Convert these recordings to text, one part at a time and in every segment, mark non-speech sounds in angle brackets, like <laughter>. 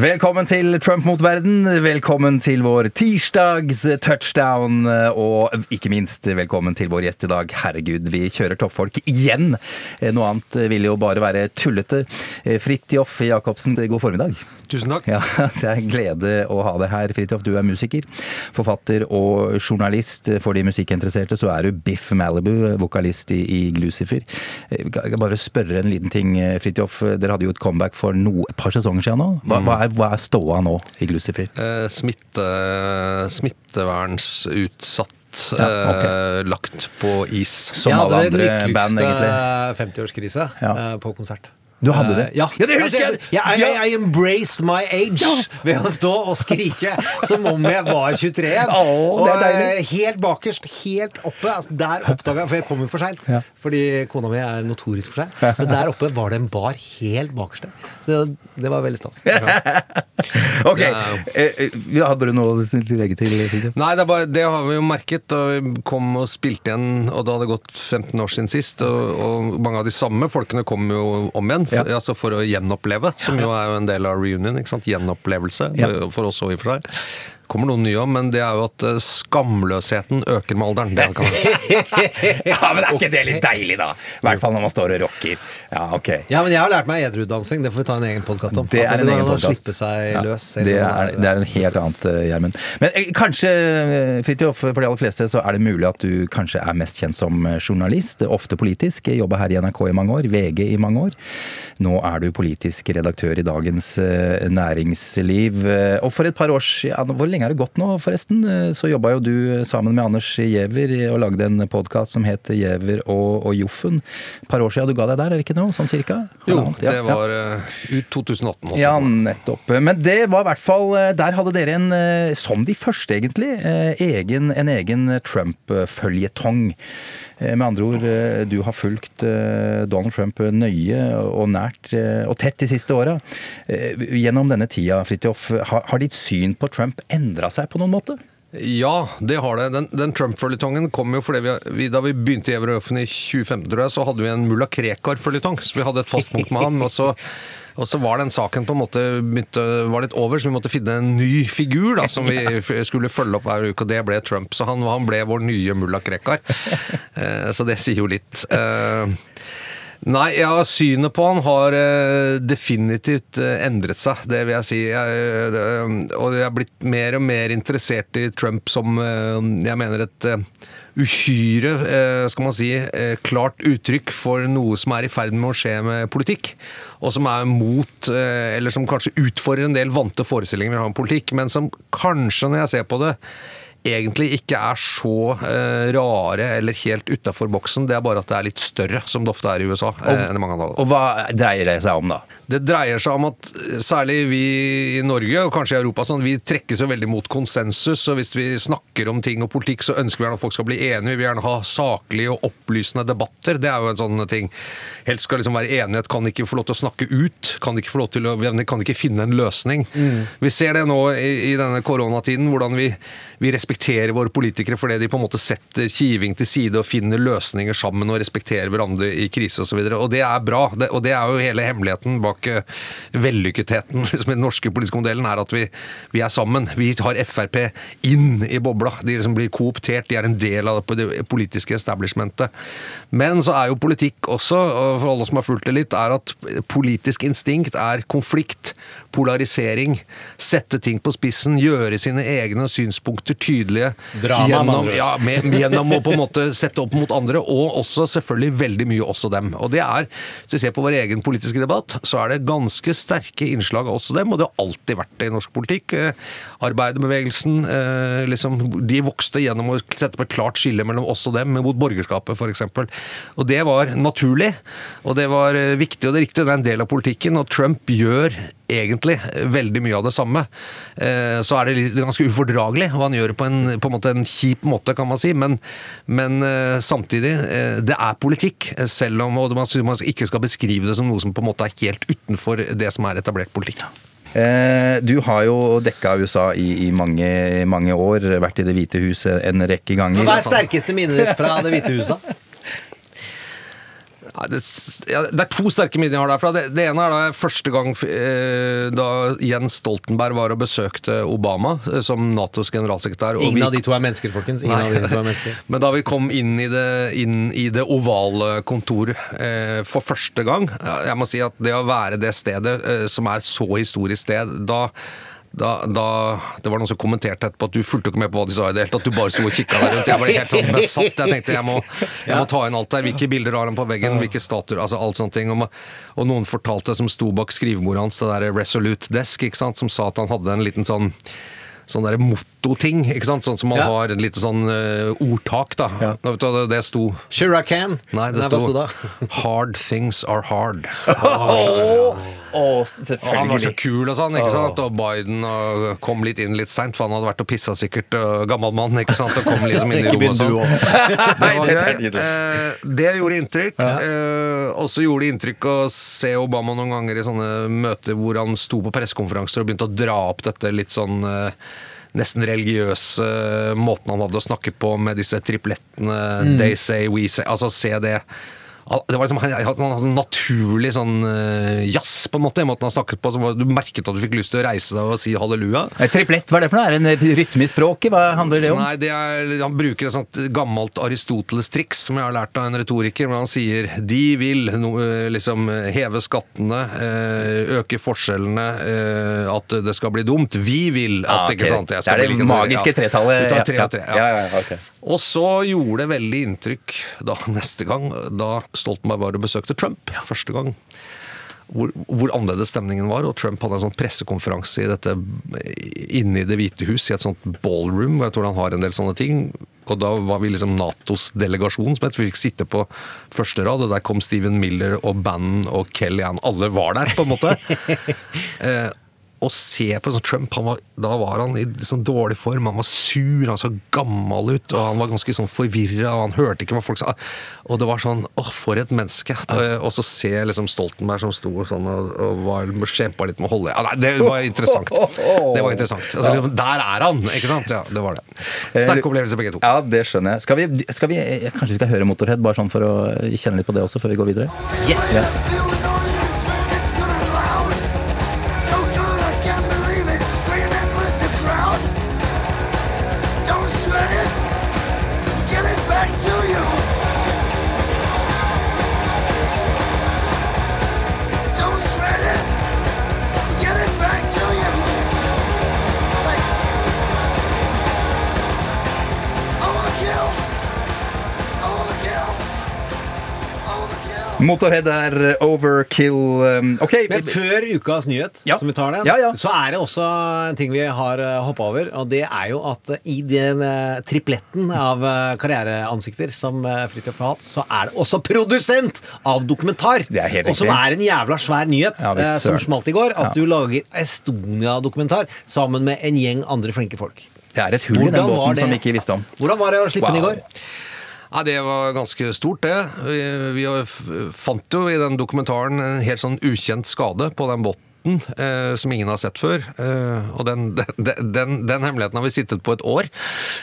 Velkommen til Trump mot verden. Velkommen til vår tirsdags touchdown. Og ikke minst velkommen til vår gjest i dag. Herregud, vi kjører toppfolk igjen. Noe annet ville jo bare være tullete. Fridtjof Jacobsen, god formiddag. Tusen takk. Ja, <laughs> Det er en glede å ha deg her, Fridtjof. Du er musiker, forfatter og journalist. For de musikkinteresserte så er du Biff Malibu, vokalist i, i Glucifer. Jeg kan bare spørre en liten ting, Fridtjof. Dere hadde jo et comeback for no, et par sesonger siden nå. Hva, hva, er, hva er ståa nå i Glucifer? Eh, smitte, smittevernsutsatt. Ja, eh, lagt på is. Som ja, alle andre band, egentlig. lykkeligste 50-årskrise Ja. eh, på konsert. Du hadde det? Eh, ja. Ja, det husker jeg! Jeg, jeg, jeg, jeg embraced my age ved å stå og skrike som om jeg var 23 igjen. Å, det er og eh, helt bakerst, helt oppe. Altså, der oppdaga jeg For jeg kom jo for seint. Ja. Fordi kona mi er notorisk for seg. Men der oppe var det en bar helt bakerst der. Så det, det var veldig stas. <laughs> Ok, Ja. eh, Hadde du noe å legge til? Nei, det, er bare, det har vi jo merket. Da vi kom og spilte igjen, og da hadde det gått 15 år siden sist. Og, og mange av de samme folkene kom jo om igjen, Ja. altså for å gjenoppleve. Som jo er jo en del av reunion. ikke sant? Gjenopplevelse. For oss òg, i og for seg. Kommer noen nye om, men det er jo at eh, skamløsheten øker med alderen. Det kan man si. Ja, men er ikke det litt deilig, da? I hvert fall når man står og rocker. Ja, ok. Ja, men jeg har lært meg edrudansing. Det får vi ta en egen podkast om. Det er en egen podkast. slippe seg Ja, løs. Det er, det er en helt annet, eh, Gjermund. Men eh, kanskje, eh, Fridtjof, for de aller fleste så er det mulig at du kanskje er mest kjent som eh, journalist, ofte politisk. Jobba her i NRK i mange år, VG i mange år. Nå er du politisk redaktør i Dagens eh, Næringsliv. Eh, Og for et par år siden, hvor lenge er det gått nå forresten, Eh, så jobba jo du sammen med Anders Giæver og lagde en podkast som het Giæver og, og Joffen. Et par år siden du ga deg der, er det ikke noe? Sånn cirka? Jo, ja. det var eh, ut 2018. Ja, nettopp. Men det var i hvert fall eh, Der hadde dere en, eh, som de første egentlig, eh, egen, en egen Trump-føljetong. Eh, Med andre ord, eh, du har fulgt eh, Donald Trump nøye og nært og tett de siste åra. Gjennom denne tida, Fridtjof, har ditt syn på Trump endra seg på noen måte? Ja, det har det. Den, den Trump-føljetongen kom jo fordi vi, vi, da vi begynte i Euroøfen i 2015, tror jeg, så hadde vi en mulla Krekar-føljetong. Så vi hadde et fast punkt med han. og så og så var den saken på en måte begynte, var litt over, så vi måtte finne en ny figur da, som vi <laughs> skulle følge opp hver uke, og det ble Trump. Så han, han ble vår nye mulla Krekar. <laughs> Eh, så det sier jo litt. Nei, ja, synet på han har eh, definitivt eh, endret seg, det vil jeg si. Jeg, eh, og jeg er blitt mer og mer interessert i Trump som jeg mener et uhyre, skal man si, klart uttrykk for noe som er i ferd med å skje med politikk. Og som er mot, eller som kanskje utfordrer en del vante forestillinger vi har om politikk, men som kanskje, når jeg ser på det, egentlig ikke er så eh, rare eller helt utafor boksen. Det er bare at det er litt større, som det ofte er i USA. eh, enn i mange andre. Og hva dreier det seg om, da? Det dreier seg om at eh, særlig vi i Norge, og kanskje i Europa, sånn, vi trekkes jo veldig mot konsensus. og Hvis vi snakker om ting og politikk, så ønsker vi gjerne at folk skal bli enige. Vi vil gjerne ha saklige og opplysende debatter. Det er jo en sånn ting. Helst skal liksom være enighet, kan ikke få lov til å snakke ut. Kan ikke få lov til å, kan ikke finne en løsning. Vi ser det nå i, i denne koronatiden, hvordan vi, vi respekterer våre politikere fordi de på en måte setter kiving til side og finner løsninger sammen og respekterer hverandre i krise osv. Og, så og det er bra. Det, og det er jo hele hemmeligheten bak eh, vellykketheten <laughs> liksom, i den norske politiske modellen, er at vi, vi er sammen. Vi tar Frp inn i bobla. De liksom blir kooptert, de er en del av det politiske establishmentet. Men så er jo politikk også, og for alle som har fulgt det litt, er at politisk instinkt er konflikt, polarisering, sette ting på spissen, gjøre sine egne synspunkter tydelige. Drama, gjennom, ja, med, gjennom å på en måte sette opp mot andre, og også selvfølgelig veldig mye også dem. Og det er, Hvis vi ser på vår egen politiske debatt, så er det ganske sterke innslag av også dem, og det har alltid vært det i norsk politikk. Eh, Arbeiderbevegelsen, eh, liksom, de vokste gjennom å sette på et klart skille mellom oss og dem, mot borgerskapet f.eks. Og det var naturlig, og det var eh, viktig og det riktige, det er en del av politikken. Og Trump gjør egentlig veldig mye av det samme. Eh, Så er det ganske ufordragelig, og han gjør det på en, på en måte en kjip måte, kan man si. Men, men eh, samtidig, eh, det er politikk, selv om man, man ikke skal beskrive det som noe som på en måte er helt utenfor det som er etablert politikk. Eh, Du har jo dekka USA i, i mange, mange år, vært i Det hvite huset en rekke ganger. Hva er sterkeste minnet ditt fra Det hvite huset? Det, er to sterke minner jeg har derfra. Det, det ene er da første gang eh, da Jens Stoltenberg var og besøkte Obama eh, som Natos generalsekretær. Ingen vi- av de to er mennesker, folkens. Ingen Nei. av de to er mennesker. <laughs> Men da vi kom inn i det, inn i det ovale kontoret eh, for første gang Jeg må si at det å være det stedet eh, som er så historisk sted, da da, da, Det var noen som kommenterte etterpå at du fulgte ikke med på hva de sa i det hele tatt. Du bare sto og kikka der rundt. Jeg ble helt sånn besatt. Jeg tenkte jeg må, jeg må ta inn alt der. Hvilke bilder har han på veggen? Hvilke statuer? Altså alt sånne ting. Og, og noen fortalte som sto bak skrivebordet hans, det der Resolute Desk, ikke sant, som sa at han hadde en liten sånn Sånn derre mottoting, ikke sant? Sånn som man Ja. har et lite sånn uh, ordtak, da. Nå vet du det, det sto Sure I can. Nei, det Nei, sto, sto <laughs> 'Hard things are hard'. <laughs> Å, Og han var så kul og sånn, ikke sant? Og Biden og kom litt inn litt seint, for han hadde vært og pissa sikkert, og gammel mann, ikke sant? Og kom liksom inn i rommet og sånn. <laughs> Nei, Det. Eh, Det gjorde inntrykk. Eh, Og så gjorde det inntrykk å se Obama noen ganger i sånne møter hvor han sto på pressekonferanser og begynte å dra opp dette litt sånn eh, Nesten religiøse måten han hadde å snakke på med disse triplettene They say, we say Altså se det det var liksom, Han hadde en naturlig sånn eh, jazz på en måte i måten han snakket på. Var- du merket at du fikk lyst til å reise deg og si halleluja. Eh, Triplett, hva er det for noe? Er det en rytme i språket? Hva handler det om? Nei, det er, Han bruker et sånt gammelt Aristoteles-triks som jeg har lært av en retoriker, hvor han sier de vil no, eh, liksom heve skattene, eh, øke forskjellene, eh, at det skal bli dumt. Vi vil at Ah, okay. ikke sant, Det er det like- magiske tretallet. Ja, tre tre, ja. Ja, ja, ja, ok. Og så gjorde det veldig inntrykk da <laughs> neste gang, da Stoltenberg var og besøkte Trump første gang. Hvor, hvor annerledes stemningen var, og Trump hadde en sånn pressekonferanse i dette inne i Det hvite hus, i et sånt ballroom, hvor jeg tror han har en del sånne ting. Og da var vi liksom Natos delegasjon, som het. Vi fikk sitte på første rad, og der kom Steven Miller og Bannon og Kelly Ann. Alle var der, på en måte. <laughs> eh, å se på sånn Trump, han var, da var han i sånn dårlig form. Han var sur, han så gammel ut, og han var ganske sånn forvirra, han hørte ikke hva folk sa. Og det var sånn åh, for et menneske. Eh, Og så se liksom Stoltenberg som sto sånn og, og var kjempa litt med å holde ja, nei, Det var interessant. Det var interessant. Altså, liksom, der er han! Ikke sant? Ja, det var det. Sterke opplevelser, begge to. Ja, det skjønner jeg. Skal vi, skal vi, eh, kanskje vi skal høre Motorhead, bare sånn for å kjenne litt på det også, før vi går videre? Yes! Ja. Motorhead er overkill um, Ok. Men før ukas nyhet, Ja. som vi tar den, Ja, ja. så er det også en ting vi har hoppa over. Og det er jo at eh, i den eh, tripletten av eh, karriereansikter som Fridtjof har hatt, så er det også produsent av dokumentar! Og som er en jævla svær nyhet, eh, som smalt i går. At du lager Estonia-dokumentar sammen med en gjeng andre flinke folk. Det er et hull i den båten som vi ikke visste om. Hvordan var det å slippe den i går? Ja, Det var ganske stort, det. Vi, vi fant jo i den dokumentaren en helt sånn ukjent skade på den båten. Eh, som ingen har sett før. Eh, og den, <laughs> den, den, den hemmeligheten har vi sittet på et år.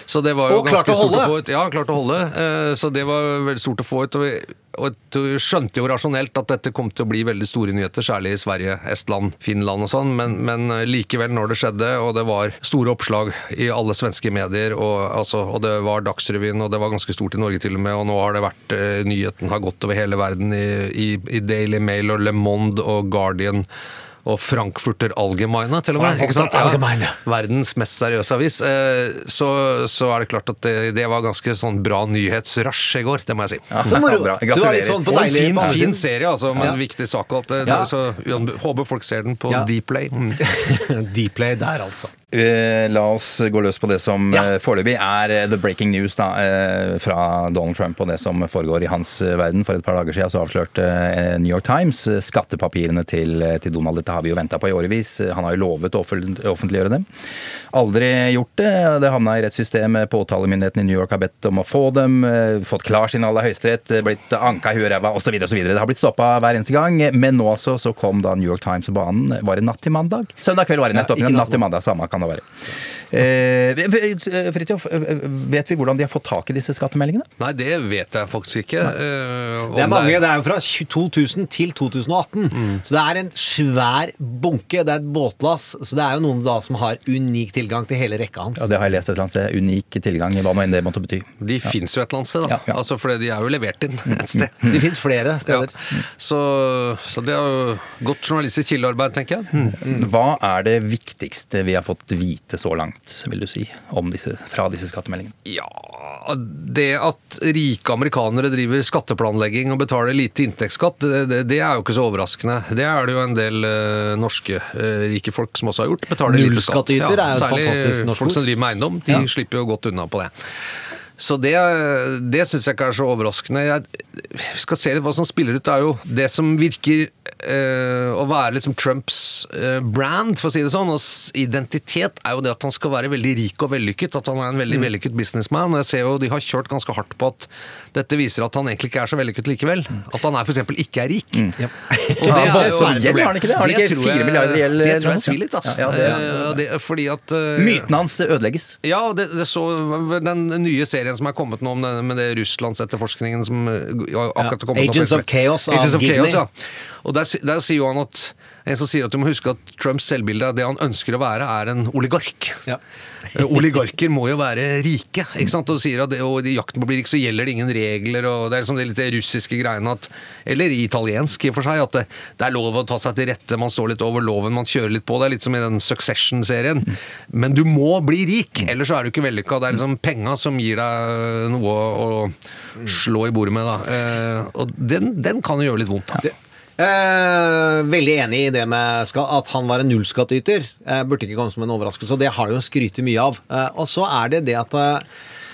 Så det var jo Og ganske stort å få ut. Ja, klart å holde. Eh, så det var veldig stort å få ut. Og vi, og skjønte jo rasjonelt at dette kom til å bli veldig store nyheter, særlig i Sverige, Estland, Finland og sånn. Men, men likevel, når det skjedde, og det var store oppslag i alle svenske medier, og, altså, og det var Dagsrevyen, og det var ganske stort i Norge til og med, og nå har det vært eh, Nyheten har gått over hele verden i, i, i Daily Mail og Le Monde og Guardian. Og Frankfurter Allgemeine, til og med. ikke sant? Ja, Verdens mest seriøse avis. Eh, Så, så er det klart at det, det var ganske sånn bra nyhetsrush i går, det må jeg si. Så moro! Gratulerer. sånn på Og en fin, fin serie, altså, med Ja. en viktig sak. Og alt det, Ja. Så håper folk ser den på Ja. Dplay. Mm. <laughs> Dplay der, altså. Eh, La oss gå løs på det som Ja. eh, foreløpig er eh, the breaking news da, fra Donald Trump og det som foregår i hans verden. For et par dager siden så avslørte New York Times skattepapirene til, til Donald. Dette har vi jo venta på i årevis. Han har jo lovet å offentliggjøre dem. Aldri gjort det. Det havna i rettssystemet. Påtalemyndigheten i New York har bedt om å få dem. Fått klarsignal av Høyesterett, blitt anka i huet og ræva osv. Det har blitt stoppa hver eneste gang. Men nå altså så kom da New York Times på banen. Var det natt til mandag? Søndag kveld var det nettopp. Ja, natt til mandag. Samme kan det være. Eh, Fridtjof, eh, vet vi hvordan de har fått tak i disse skattemeldingene? Nei, det vet jeg faktisk ikke. eh, Det er mange, det er jo fra 2000 til 2018. Så det er en svær bunke. Det er et båtlass. Så det er jo noen da som har unik tilgang til hele rekka hans. Ja, Det har jeg lest et eller annet sted. Unik tilgang, hva nå enn det måtte bety. De fins jo et eller annet sted, da. Ja, ja. Altså, for de er jo levert inn et sted. De fins flere Ja. steder. Så, så det er jo godt journalistisk kildearbeid, tenker jeg. Hva er det viktigste vi har fått vite så langt, vil du si, om disse, fra disse skattemeldingene? Ja, det at rike amerikanere driver skatteplanlegging og betaler lite inntektsskatt, det, det, det er jo ikke så overraskende. Det er det jo en del uh, norske uh, rike folk som også har gjort. Betaler lite skatt. Ja, er jo særlig fantastisk norsk folk som driver med eiendom. De Ja. slipper jo godt unna på det. Så det, det syns jeg ikke er så overraskende. Jeg vi skal se litt hva som spiller ut. Det er jo det som virker eh, å være liksom Trumps eh, brand, for å si det sånn. Og identitet er jo det at han skal være veldig rik og vellykket. At han er en veldig vellykket businessman. Og jeg ser jo de har kjørt ganske hardt på at dette viser at han egentlig ikke er så vellykket likevel. At han er f.eks. ikke er rik. Og <laughs> Ja, det er jo gjeld, har han ikke det? Har han ikke fire milliarder i gjeld Det eller tror jeg svir litt, altså. Ja, det- Eh, det, fordi at uh, Mytene hans ødelegges. ja, og det, det så den nye serien som er kommet nå om det, med det Russlandsetterforskningen som eh, akkurat har kommet nå på Agents of Chaos av Agents of Gidney. Chaos, ja. Og der, der sier jo han at en som sier at du må huske at Trumps selvbilde det han ønsker å være, er en oligark. Ja. Eh, Oligarker må jo være rike. ikke sant? Og sier at det, og i jakten på å bli rik så gjelder det ingen regler. og Det er liksom det litt russiske greiene at Eller italiensk i og for seg. At det, det er lov å ta seg til rette, man står litt over loven, man kjører litt på. Det er litt som i den Succession-serien. Men du må bli rik, ellers så er du ikke vellykka. Det er liksom penga som gir deg noe å, å slå i bordet med. da. Eh, og den, den kan jo gjøre litt vondt. da. Eh, veldig enig i det med at han var en nullskattyter. Eh, burde ikke komme som en overraskelse, og det har de jo skrytt mye av. Eh, og så er det det at eh,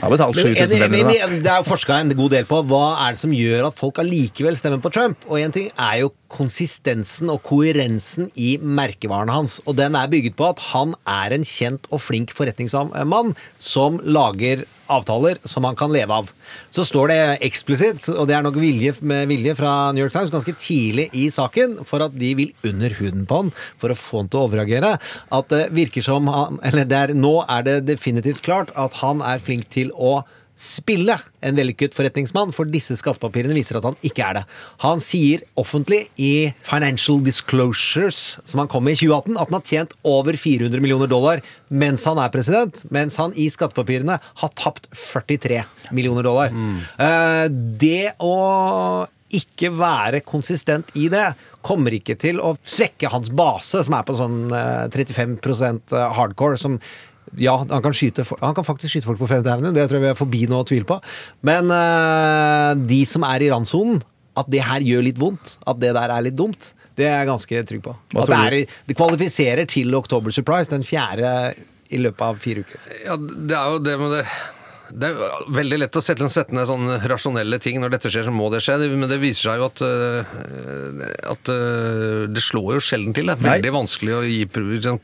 Men en, en- en- Det er jo forska en god del på hva er det som gjør at folk allikevel stemmer på Trump. Og en ting er jo konsistensen og koherensen i merkevarene hans. Og den er bygget på at han er en kjent og flink forretningsmann som lager avtaler som han kan leve av. Så står det eksplisitt, og det er nok vilje med vilje fra New York Times ganske tidlig i saken, for at de vil under huden på han for å få han til å overreagere, at det virker som han Eller det er, nå er det definitivt klart at han er flink til å spille en vellykket forretningsmann, for disse skattepapirene viser at han ikke er det. Han sier offentlig i Financial Disclosures, som han kom med i 2018, at han har tjent over 400 millioner dollar mens han er president, mens han i skattepapirene har tapt 43 millioner dollar. Mm. det å ikke være konsistent i det kommer ikke til å svekke hans base, som er på sånn eh, 35% hardcore, som ja, han kan, skyte, han kan faktisk skyte folk på Femte evne, det tror jeg vi er forbi nå å tvile på. Men uh, de som er i randsonen, at det her gjør litt vondt, at det der er litt dumt, det er jeg ganske trygg på. Hva At det, er, det kvalifiserer til October Surprise, den fjerde i løpet av fire uker. Ja, det er jo det med det det er jo veldig lett å sette, sette ned sånne rasjonelle ting. Når dette skjer, så må det skje. Men det viser seg jo at, øh, at øh, det slår jo sjelden til. Det er veldig vanskelig å gi sånn,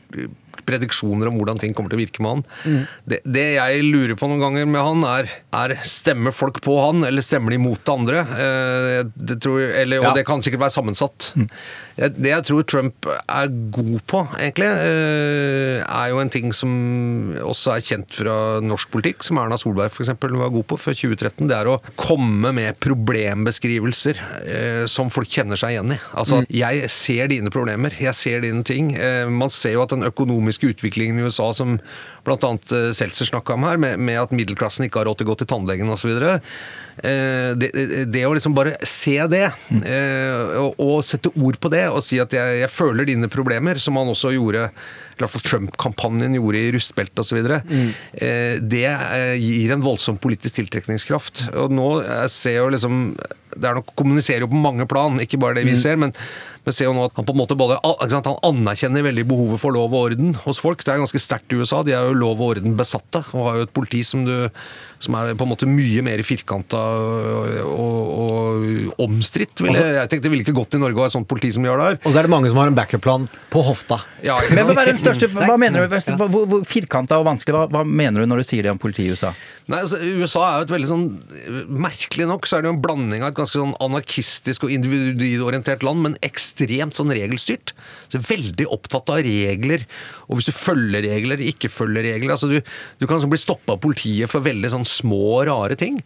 prediksjoner om hvordan ting kommer til å virke med han. Det, det jeg lurer på noen ganger med han, er, er stemmer folk på han, eller stemmer de mot det andre? Eh, det tror, eller, og det kan sikkert være sammensatt. Mm. det jeg tror Trump er god på, egentlig, eh, er jo en ting som også er kjent fra norsk politikk, som Erna Solberg eksempel var god på før 2013. Det er å komme med problembeskrivelser eh, som folk kjenner seg igjen i. Altså, jeg ser dine problemer, jeg ser dine ting. Eh, man ser jo at den økonomiske utviklingen i USA, som bl.a. Seltzer snakka om her, med, med at middelklassen ikke har råd til å gå til tannlegen osv. Eh, det, det å liksom bare se det, eh, og, og sette ord på det, og si at jeg, jeg føler dine problemer, som han også gjorde i hvert fall Trump-kampanjen gjorde i rustbeltet osv., Mm. det eh, gir en voldsom politisk tiltrekningskraft. Og nå eh, ser jo liksom det er nok kommuniserer jo på mange plan, ikke bare det vi ser. Men vi ser jo nå at han på en måte både sant, han anerkjenner veldig behovet for lov og orden hos folk. Det er ganske sterkt i USA. De er jo lov og orden besatte og har jo et politi som, du, som er på en måte mye mer firkanta og, og, og omstridt. Ville, Jeg, jeg tenkte det ville ikke gått i Norge å ha et sånt politi som gjør har der. Og så er det mange som har en backup-plan på hofta. Ja, Men hva, er den største, hva mener du? Hvor, hvor firkanta og vanskelig, hva, hva mener du når du sier det om politiet i USA? Nei, altså, USA er jo et veldig sånn Merkelig nok så er det jo en blanding av et ganske sånn anarkistisk og individorientert land, men ekstremt sånn regelstyrt. Så Veldig opptatt av regler, og hvis du følger regler, ikke følger regler altså Du, du kan sånn bli stoppa av politiet for veldig sånn små, rare ting.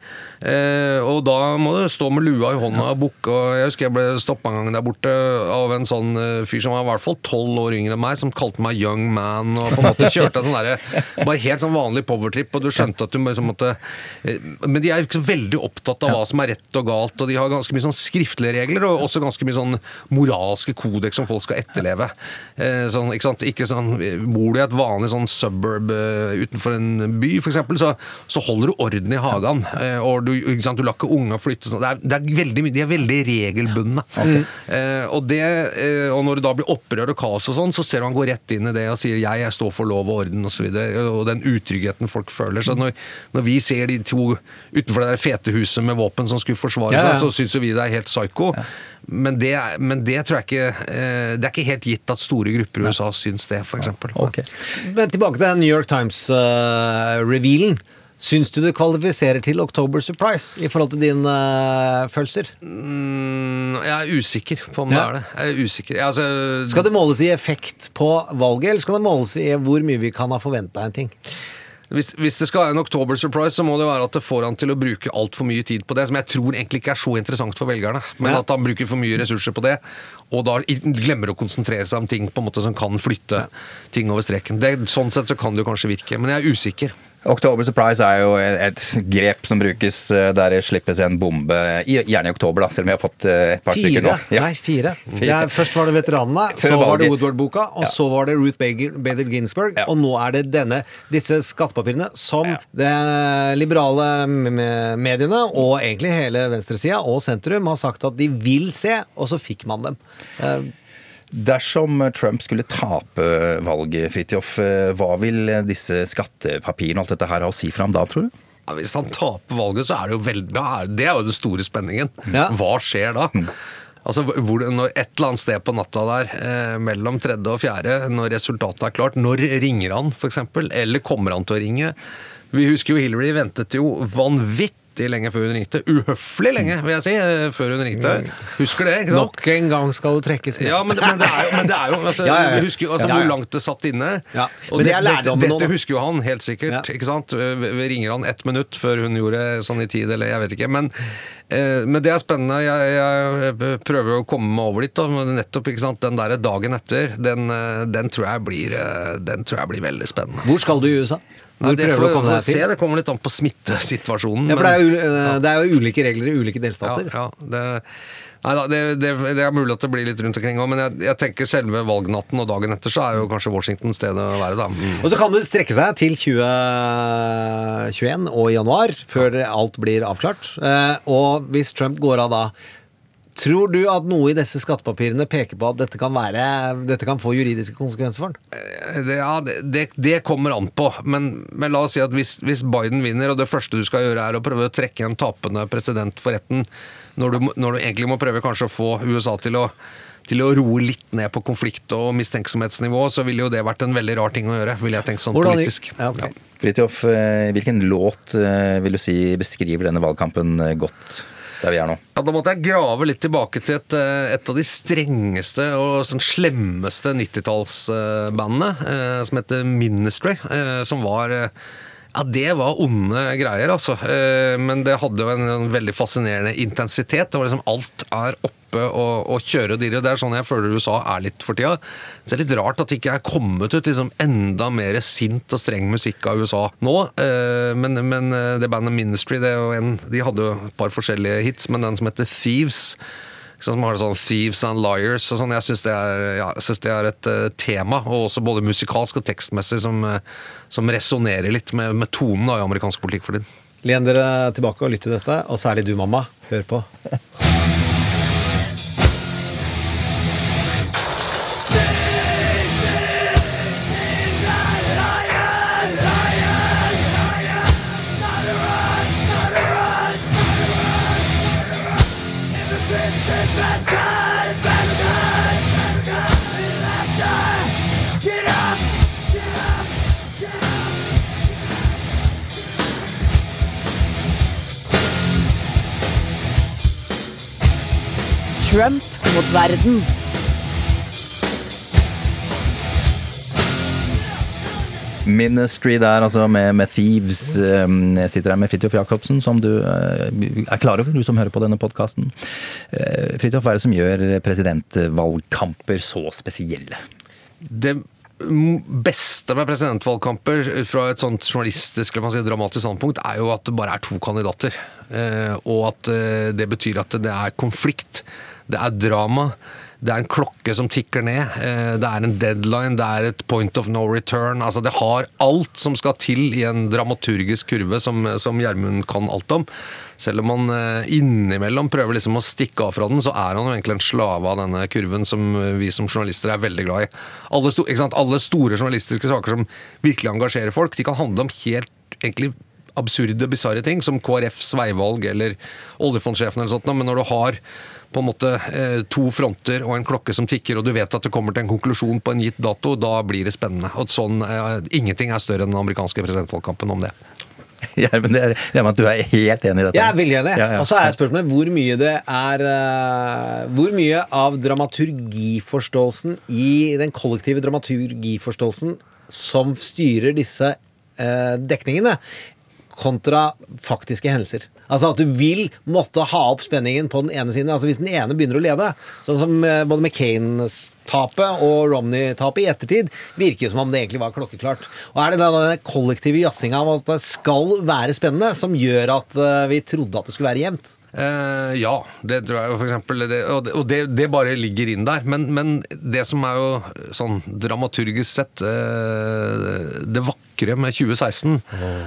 Eh, og da må du stå med lua i hånda og bukke. Jeg husker jeg ble stoppa en gang der borte av en sånn eh, fyr som var i hvert fall tolv år yngre enn meg, som kalte meg young man, og på en måte kjørte en sånn derre bare helt sånn vanlig powertrip, og du skjønte at du liksom måtte eh, Men de er ikke så veldig opptatt av hva som er rett og galt, og de har ganske mye sånn skriftlige regler, og også ganske mye sånn moralske kodeks som folk skal etterleve. Eh, Sånn, ikke sant? Ikke sånn, Bor du i et vanlig sånn suburb eh, utenfor en by, f.eks., så, så holder du orden i hagen. eh, Og du, ikke sant? du lar ikke unga flytte sånn. Det er, det er veldig, de er veldig regelbundne. Eh, og, det, eh, og når det da blir opprør og kaos og sånn, så ser du han gå rett inn i det og sier jeg, jeg står for lov og orden osv. Og, så og den utryggheten folk føler. Så når, når vi ser de to utenfor det der fete huset med våpen som skulle forsvare Ja, ja. seg, så syns jo vi det er helt psycho. Men, det, men det tror jeg ikke eh, Det er ikke helt gitt at store grupper i USA syns det, f.eks. Okay. Men tilbake til New York Times-revealen. Syns du det kvalifiserer til October Surprise i forhold til dine eh, følelser? Mm, jeg er usikker på om Ja. det er det. Jeg er usikker. Jeg, altså, Skal det måles i effekt på valget, eller skal det måles i hvor mye vi kan ha forventa en ting? Hvis, hvis det skal være en October surprise, så må det være at det får han til å bruke altfor mye tid på det, som jeg tror egentlig ikke er så interessant for velgerne. Men Ja. at han bruker for mye ressurser på det, og da i- glemmer å konsentrere seg om ting på en måte som kan flytte ting over streken. Det, sånn sett så kan det jo kanskje virke, men jeg er usikker. Oktober Surprise er jo et grep som brukes eh, der det slippes en bombe, gjerne i oktober, da, selv om vi har fått eh, et par stykker nå. Ja. Nei, fire. fire. Ja, først var det veteranene, Før så var det. Woodward-boka, og Ja. så var det Ruth Bader, Ginsburg, og nå er det denne, disse skattepapirene som de liberale mediene, og egentlig hele venstresida og sentrum, har sagt at de vil se, og så fikk man dem. Dersom Trump skulle tape valget, Fridtjof, eh, hva vil disse skattepapirene og alt dette her ha å si for ham da, tror du? Ja, hvis han taper valget, så er det jo veldig Det er jo den store spenningen. Ja. Hva skjer da? Altså, hvor, når Et eller annet sted på natta der, eh, mellom tredje og fjerde, når resultatet er klart, når ringer han f.eks.? Eller kommer han til å ringe? Vi husker jo Hillary ventet jo vanvittig lenge før hun ringte. Uhøflig lenge, vil jeg si, eh, før hun ringte. Husker det? ikke sant? nok en gang skal du trekkes ned. Ja, men, men det er jo, men det er jo altså, Ja, ja, husker jo altså, hvor langt det satt inne. Ja, Og men det det, dette, husker jo han helt sikkert. Ikke sant? Vi ringer han ett minutt før hun gjorde sånn i tid, eller jeg vet ikke. Men, eh, men det er spennende. Jeg, jeg prøver å komme meg over dit. Da. Nettopp ikke sant? Den der dagen etter, den, eh, den, tror jeg blir, den tror jeg blir veldig spennende. Hvor skal du i USA? Hvor Nei, det prøver du å komme deg til? se, det kommer litt an på smittesituasjonen. Ja, for men- det er, jo, eh, det er jo ulike regler i ulike delstater. ja, ja, det, nei da, det, det, det er mulig at det blir litt rundt omkring òg, men jeg, jeg tenker selve valgnatten og dagen etter så er jo kanskje Washington stedet å være, da. Mm. Og så kan det strekke seg til 2021 og januar, før alt blir avklart. Eh, Og hvis Trump går av da, tror du at noe i disse skattepapirene peker på at dette kan, være, dette kan få juridiske konsekvenser for den? Det, ja, det, det, det kommer an på, men, men la oss si at hvis, hvis Biden vinner, og det første du skal gjøre er å prøve å trekke en tapende president for retten, når du, når du egentlig må prøve kanskje å få USA til å til å roe litt ned på konflikt- og mistenksomhetsnivå, så ville jo det vært en veldig rar ting å gjøre, ville jeg tenkt sånn Hvordan- politisk. Ja, ok. Fridtjof, eh, hvilken låt eh, vil du si beskriver denne valgkampen eh, godt der vi er nå? Ja, Da måtte jeg grave litt tilbake til et, eh, et av de strengeste og sånn slemmeste 90-tallsbandene, eh, som heter Ministry. eh, Som var Ja, det var onde greier, altså. Eh, Men det hadde jo en, veldig fascinerende intensitet. Det var liksom alt er oppe og, og kjører og dirrer. Det er sånn jeg føler USA er litt for tida. Så det er litt rart at det ikke er kommet ut liksom enda mer sint og streng musikk av USA nå. Eh, Men, men eh, det bandet Ministry, det en, de hadde jo et par forskjellige hits, men den som heter Thieves som har sånn Thieves and Liars og sånn. Jeg syns det, ja, det er et uh, tema, og også både musikalsk og tekstmessig, som, uh, som resonnerer litt med, med tonen da, i amerikansk politikk for tiden. Len dere tilbake og lytt til dette, og særlig du, mamma. Hør på. Trump mot verden. Ministry der, altså med, med Thieves. Um, Jeg sitter her med Fridtjof Jacobsen, som du uh, er klar over, du som hører på denne podkasten. Uh, Fridtjof, hva er det som gjør presidentvalgkamper så spesielle? Det beste med presidentvalgkamper ut fra et sånt journalistisk eller man sier, dramatisk standpunkt, er jo at det bare er to kandidater. Eh, og at eh, det betyr at det er konflikt, det er drama. Det er en klokke som tikker ned, eh, det er en deadline, det er et point of no return. Altså Det har alt som skal til i en dramaturgisk kurve som som Gjermund kan alt om. Selv om han eh, innimellom prøver liksom å stikke av fra den, så er han jo egentlig en slave av denne kurven som eh, vi som journalister er veldig glad i. Alle, sto? Alle store journalistiske saker som virkelig engasjerer folk, de kan handle om helt egentlig absurde, bisarre ting, som KrFs veivalg eller oljefondsjefen eller sånt, men når du har på en måte eh, to fronter og en klokke som tikker, og du vet at det kommer til en konklusjon på en gitt dato, da blir det spennende. Og sånn, eh, Ingenting er større enn den amerikanske presidentvalgkampen om det. <laughs> Gjermund, det er, det er med at du er helt enig i dette? Jeg er veldig enig. Ja, ja. Og så er spørsmålet hvor mye det er eh, Hvor mye av dramaturgiforståelsen i den kollektive dramaturgiforståelsen som styrer disse dekningene, kontra faktiske hendelser. Altså at du vil måtte ha opp spenningen på den ene siden. Altså Hvis den ene begynner å lede, sånn som eh, både McCain-tapet og Romney-tapet i ettertid, virker som om det egentlig var klokkeklart. Og er det den kollektive jazzinga av at det skal være spennende, som gjør at eh, vi trodde at det skulle være jevnt? Eh, ja, det tror jeg jo eksempel. Og det, og det, det bare ligger inn der. Men, men det som er jo sånn dramaturgisk sett eh, Det vakre med 2016,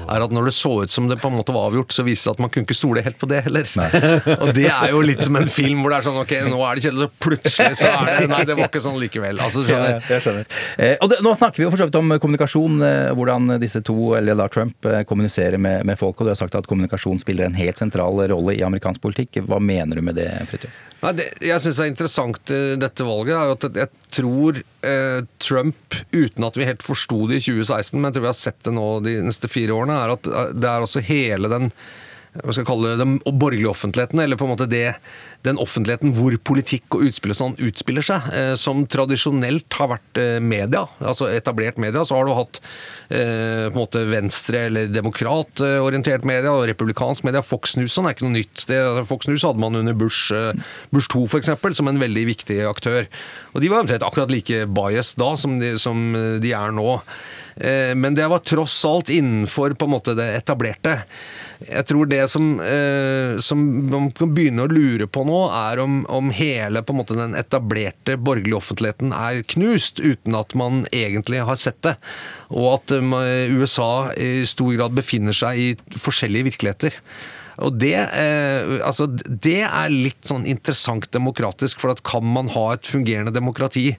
er at når det så ut som det på en måte var avgjort, så viste det at man kunne ikke stole helt på det heller. <laughs> og det er jo litt som en film hvor det er sånn ok, nå er det kjedelig, så plutselig så er det Nei, det var ikke sånn likevel. Altså, du skjønner. ja, jeg skjønner. Eh, og det, nå snakker vi jo for så vidt om kommunikasjon, eh, hvordan disse to, eller da Trump, eh, kommuniserer med, med folk. Og du har sagt at kommunikasjon spiller en helt sentral rolle i amerikansk politikk. Hva mener du med det, Fridtjof? Det jeg syns er interessant dette valget, er jo at jeg tror eh, Trump, uten at vi helt forsto det i 2016, men jeg tror vi har sett det nå de neste fire årene, er at eh, det er også hele den hva skal jeg kalle det, den borgerlige offentligheten, eller på en måte det, den offentligheten hvor politikk og utspill og sånn utspiller seg, eh, som tradisjonelt har vært eh, media, altså etablert media. Så har du hatt eh, på en måte venstre- eller demokratorientert media og republikansk media. Fox News sånn er ikke noe nytt. Det, altså, Fox News hadde man under Bush, Bush 2 for eksempel, som en veldig viktig aktør. Og de var omtrent akkurat like bias da som de, som de er nå. Eh, Men det var tross alt innenfor på en måte det etablerte. Jeg tror det som, eh, som man kan begynne å lure på nå, er om, om hele på en måte den etablerte borgerlige offentligheten er knust, uten at man egentlig har sett det. Og at eh, USA i stor grad befinner seg i forskjellige virkeligheter. Og det, eh, altså, det er litt sånn interessant demokratisk, for at kan man ha et fungerende demokrati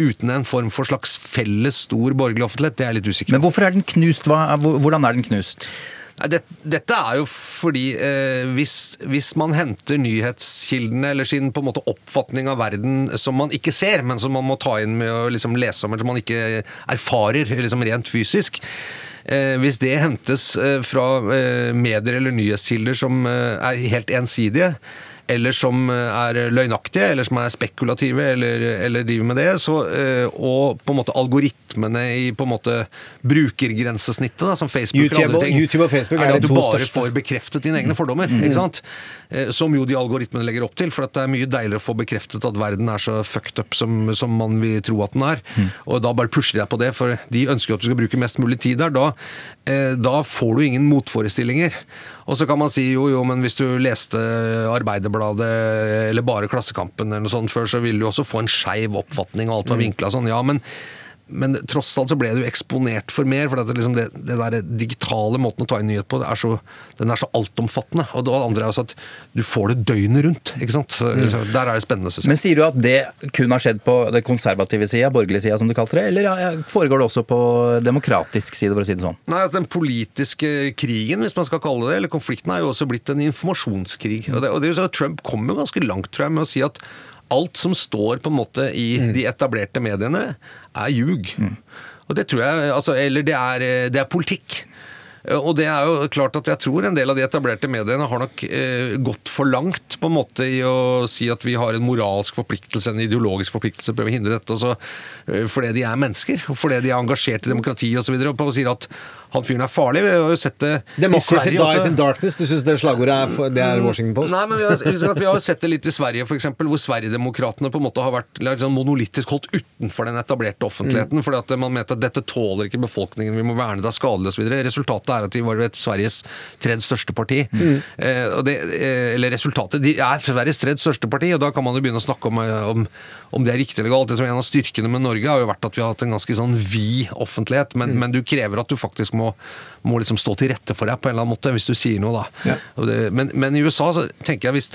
uten en form for slags felles stor borgerlig offentlighet, det er jeg litt usikker på. Men hvorfor er den knust? Hva, hvordan er den knust? Nei, det, dette er jo fordi eh, hvis, hvis man henter nyhetskildene eller sin på en måte oppfatning av verden som man ikke ser, men som man må ta inn med å liksom lese om, eller som man ikke erfarer liksom rent fysisk eh, Hvis det hentes eh, fra eh, medier eller nyhetskilder som eh, er helt ensidige, eller som eh, er løgnaktige, eller som er spekulative, eller, eller driver med det, så, eh, og på en måte algoritmene i på en måte brukergrensesnittet, da, som Facebook YouTube og andre ting, YouTube og Facebook er er de at du bare største. får bekreftet dine egne fordommer. ikke sant? Eh, Som jo de algoritmene legger opp til. For at det er mye deiligere å få bekreftet at verden er så fucked up som, som man vil tro at den er. Og da bare pusher jeg på det, for de ønsker jo at du skal bruke mest mulig tid der. Da, da får du ingen motforestillinger. Og så kan man si jo, jo, men hvis du leste Arbeiderbladet eller bare Klassekampen eller noe sånt før, så ville du også få en skeiv oppfatning, og alt var vinkla sånn. Ja, men men tross alt så ble du eksponert for mer. For det, liksom det, det der digitale måten å ta inn nyhet på, det er så, den er så altomfattende. Og det andre er også at du får det døgnet rundt. ikke sant? Så, mm. Der er det spennende. Synes jeg. Men sier du at det kun har skjedd på den konservative sida, borgerlige sida som du kalte det, eller foregår det også på demokratisk side, for å si det sånn? Nei, altså Den politiske krigen, hvis man skal kalle det eller konflikten, er jo også blitt en informasjonskrig. Og det, og det Trump kom jo ganske langt tror jeg, med å si at alt som står på en måte i de etablerte mediene, er ljug. Og det tror jeg, altså, Eller det er, det er politikk. Og det er jo klart at jeg tror en del av de etablerte mediene har nok eh, gått for langt på en måte i å si at vi har en moralsk forpliktelse, en ideologisk forpliktelse, prøve å hindre dette. Også, eh, fordi de er mennesker, og fordi de er engasjert i demokrati osv. Og, så videre, og sier at han fyren er farlig. Vi har jo sett det Democracy i Sverige dies også. in darkness. Du syns det slagordet er, for, det er Washington Post? Nei, men vi har, vi har sett det litt i Sverige, eksempel, hvor Sverigedemokraterna på en måte har vært sånn monolittisk holdt utenfor den etablerte offentligheten. fordi at man mente at dette tåler ikke befolkningen, vi må verne det er skadelig osv. Resultatet er at de var et Sveriges tredje største parti. Eh, og det, eh, eller resultatet De er Sveriges tredje største parti, og da kan man jo begynne å snakke om, eh, om, om det er riktig eller galt. Jeg tror En av styrkene med Norge har jo vært at vi har hatt en ganske sånn vid offentlighet, men, men du krever at du faktisk må, må liksom stå til rette for deg på en eller annen måte, hvis du sier noe, da. Ja. Men, men i USA så tenker jeg hvis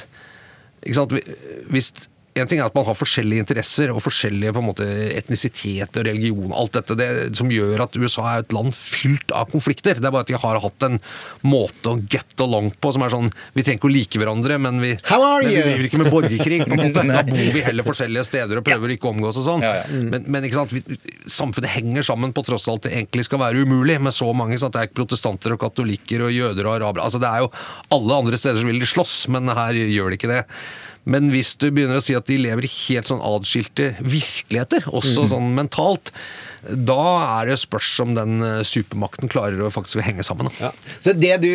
hvis en ting er at man har forskjellige interesser og forskjellige på en måte etnisitet og religion. Alt dette det som gjør at USA er et land fylt av konflikter. Det er bare at de har hatt en måte å get along på som er sånn Vi trenger ikke å like hverandre, men vi, men vi driver ikke med borgerkrig. på en måte. <laughs> Da bor vi heller forskjellige steder og prøver ikke å omgås og sånn. Ja, ja. Men, men ikke sant, vi, samfunnet henger sammen på tross av alt det egentlig skal være umulig med så mange. Sant? Det er protestanter og katolikker og jøder og arabere. Altså, det er jo Alle andre steder så vil de slåss, men her gjør de ikke det. Men hvis du begynner å si at de lever i helt sånn adskilte virkeligheter, også sånn mentalt, da er det spørs om den eh, supermakten klarer å faktisk henge sammen. Ja. Så det du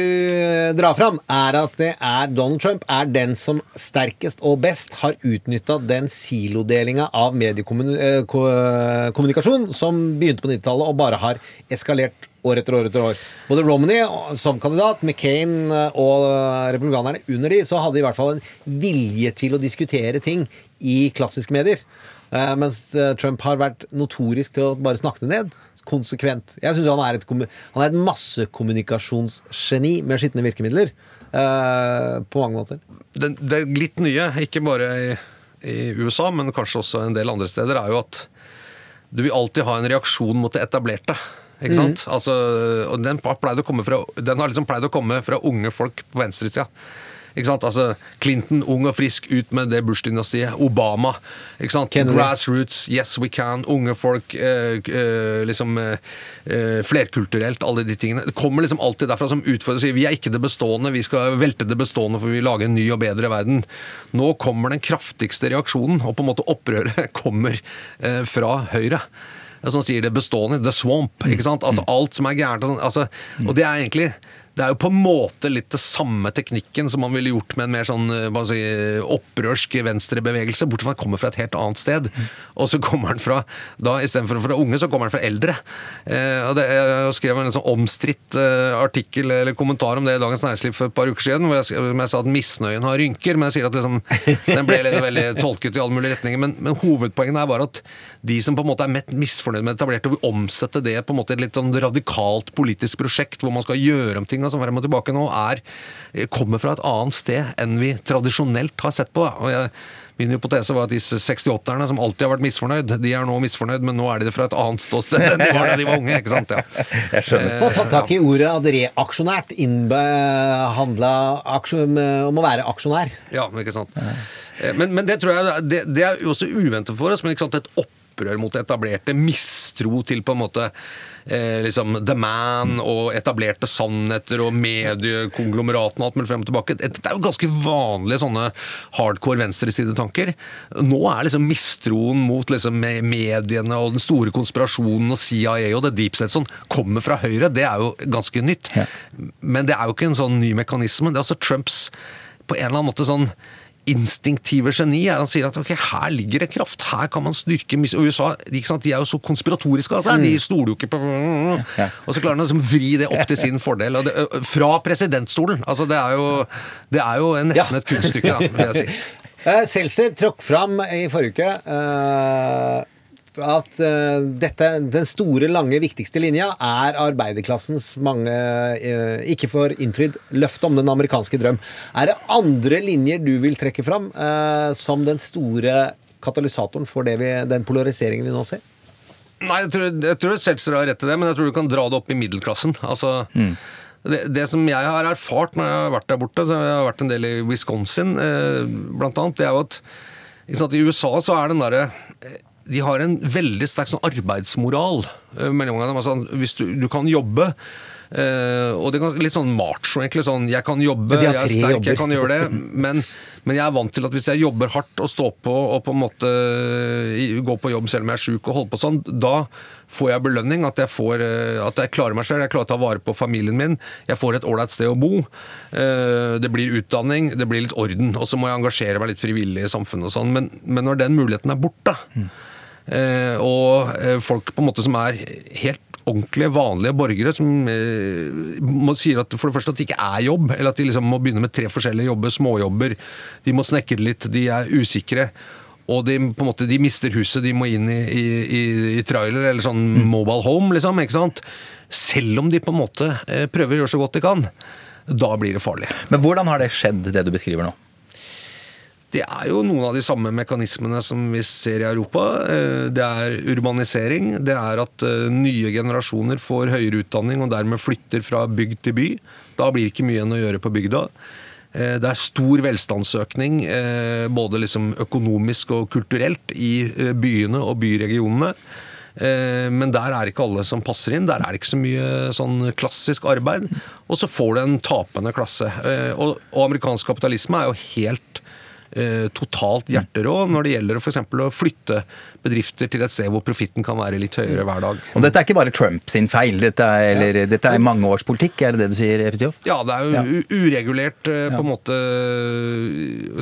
drar fram, er at det er Donald Trump er den som sterkest og best har utnytta den silodelinga av mediekommunikasjon som begynte på 90-tallet og bare har eskalert år etter år etter år. Både Romney som kandidat, McCain og republikanerne under de, så hadde de i hvert fall en vilje til å diskutere ting i klassiske medier. Eh, mens eh, Trump har vært notorisk til å bare snakke det ned. Konsekvent. Jeg syns han er et, han er et massekommunikasjonsgeni med skitne virkemidler. eh, på mange måter. Det, det litt nye, ikke bare i, i USA, men kanskje også en del andre steder, er jo at du vil alltid ha en reaksjon mot det etablerte. Ikke sant? Altså, og den, har fra, den har liksom pleid å komme fra unge folk på venstresida. Ikke sant? Altså, Clinton, ung og frisk, ut med det Bush-dynastiet. Obama. ikke sant? Kennedy. Grassroots, yes we can. Unge folk, eh, eh, liksom eh, eh, flerkulturelt, alle de tingene. Det kommer liksom alltid derfra som utfordrer sier vi er ikke det bestående, vi skal velte det bestående for vi vil lage en ny og bedre verden. Nå kommer den kraftigste reaksjonen, og på en måte opprøret <laughs> kommer eh, fra Høyre. Som sier det bestående, the swamp. ikke sant? Altså Alt som er gærent. sånn, Altså, og det er egentlig det er jo på en måte litt det samme teknikken som man ville gjort med en mer sånn eh, si, opprørsk venstrebevegelse, bortsett fra at den kommer fra et helt annet sted. Og så kommer den fra da Istedenfor fra unge, så kommer den fra eldre. Eh, og det, jeg skrev en sånn omstridt eh, artikkel eller kommentar om det i Dagens Næringsliv for et par uker siden, hvor jeg, hvor jeg sa at misnøyen har rynker. Men jeg sier at liksom, den ble litt, veldig tolket i alle mulige retninger. Men, men hovedpoenget her var at de som på en måte er mest misfornøyd med det etablerte, og vil omsette det på en måte et litt sånn radikalt politisk prosjekt hvor man skal gjøre om ting og som frem og tilbake nå, er, kommer fra et annet sted enn vi tradisjonelt har sett på. Da. Og jeg, Min hypotese var at disse 68-erne som alltid har vært misfornøyd, de er nå misfornøyd, men nå er de det fra et annet ståsted enn de var da de var unge. ikke sant? Ja. Jeg skjønner. Og tatt tak i ordet at reaksjonært innbehandla om å være aksjonær. Ja, ikke sant. Eh, Men, men det tror jeg det, det er også uventet for oss, men ikke sant, et opprør mot etablerte, mistro til på en måte eh, liksom The Man og etablerte sannheter og mediekonglomeratene og alt mulig frem og tilbake. Dette er jo ganske vanlige sånne hardcore venstresidetanker. Nå er liksom mistroen mot liksom mediene og den store konspirasjonen og CIA og det deep state sånn kommer fra høyre. Det er jo ganske nytt. Men det er jo ikke en sånn ny mekanisme. Det er altså Trumps på en eller annen måte sånn instinktive geni er han sier at ok, her ligger det kraft, her kan man styrke mis Og USA ikke sant, de er jo så konspiratoriske av seg, de stoler jo ikke på Og så klarer han å liksom vri det opp til <laughs> sin fordel. Det, fra presidentstolen! Altså det er jo, det er jo nesten et kunststykke, da, vil jeg si. <laughs> Eh, Seltzer tråkk fram i forrige uke eh, at uh, dette, den store, lange, viktigste linja er arbeiderklassens mange uh, ikke får innfridd løfte om den amerikanske drøm. Er det andre linjer du vil trekke fram uh, som den store katalysatoren for det vi, den polariseringen vi nå ser? Nei, jeg tror, jeg tror Seltzer har rett i det, men jeg tror du kan dra det opp i middelklassen. Altså, det, det som jeg har erfart når jeg har vært der borte, jeg har vært en del i Wisconsin eh, blant annet, det er jo at ikke sant, i USA så er den derre eh, de har en veldig sterk sånn arbeidsmoral eh, mellom dem. Altså, hvis du, du kan jobbe Uh, og det er litt sånn macho, egentlig. Sånn, jeg kan jobbe, jeg er sterk, jobber. jeg kan gjøre det. Men, men jeg er vant til at hvis jeg jobber hardt og står på og på en måte går på jobb selv om jeg er sjuk og holder på sånn, da får jeg belønning. At jeg, får, eh, at jeg klarer meg selv, jeg klarer å ta vare på familien min. Jeg får et ålreit sted å bo. Uh, Det blir utdanning, det blir litt orden. Og så må jeg engasjere meg litt frivillig i samfunnet og sånn. Men, men når den muligheten er borte, Eh, og eh, folk på en måte som er helt ordentlige, vanlige borgere som eh, sier at for det første at det ikke er jobb, eller at de liksom må begynne med tre forskjellige jobber, småjobber. De må snekre litt, de er usikre. Og de, på en måte, de mister huset, de må inn i, i, i, i trailer eller sånn mobile home, liksom. ikke sant? Selv om de på en måte eh, prøver å gjøre så godt de kan. Da blir det farlig. Men hvordan har det skjedd, det du beskriver nå? Det er jo noen av de samme mekanismene som vi ser i Europa. Eh, Det er urbanisering. Det er at eh, nye generasjoner får høyere utdanning og dermed flytter fra bygd til by. Da blir det ikke mye igjen å gjøre på bygda. Eh, Det er stor velstandsøkning, både liksom økonomisk og kulturelt, i byene og byregionene. Men der er ikke alle som passer inn. Der er det ikke så mye sånn klassisk arbeid. Og så får du en tapende klasse. Og, amerikansk kapitalisme er jo helt totalt hjerterå når det gjelder for eksempel å flytte bedrifter til et sted hvor profitten kan være litt høyere hver dag. Og dette er ikke bare Trump sin feil, dette er, eller, dette er mange års politikk, er det det du sier, Fridtjof? Ja, det er jo ja. uregulert eh, på en måte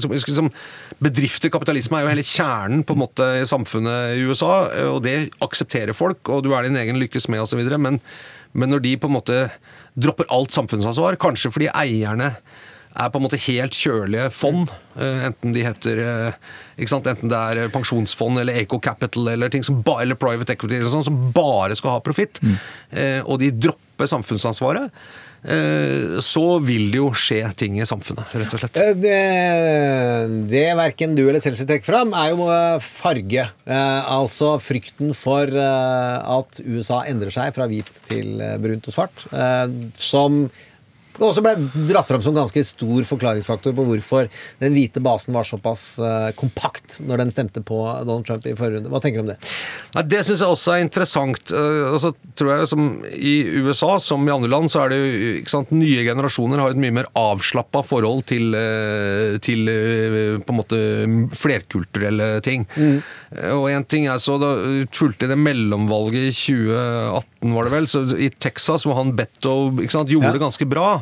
som, som Bedrifter, kapitalisme, er jo hele kjernen på en måte i samfunnet i USA, eh, og det aksepterer folk, og du er din egen lykkes med osv. Men, men når de på en måte dropper alt samfunnsansvar, kanskje fordi eierne er på en måte helt kjølige fond, eh, enten de heter eh? Enten det er pensjonsfond eller Eco Capital eller ting som eller private equity eller sånt, som bare skal ha profitt, mm. og de dropper samfunnsansvaret, eh, så vil det jo skje ting i samfunnet, rett og slett. Eh, Det, det verken du eller Seltzer trekker fram, er jo eh, farge. Eh, altså frykten for eh, at USA endrer seg fra hvit til eh, brunt og svart. Eh, som det også ble dratt fram som ganske stor forklaringsfaktor på hvorfor den hvite basen var såpass eh, kompakt når den stemte på Donald Trump i forrige runde. Hva tenker du om det? Nei, Det syns jeg også er interessant. Eh, og så tror jeg som I USA, som i andre land, så er det jo ikke sant, nye generasjoner har et mye mer avslappa forhold til, eh, til på en måte flerkulturelle ting. Mm. Og en ting jeg så da fulgte det mellomvalget i 2018, var det vel, så i Texas, hvor han Betto ikke sant, gjorde Ja. det ganske bra.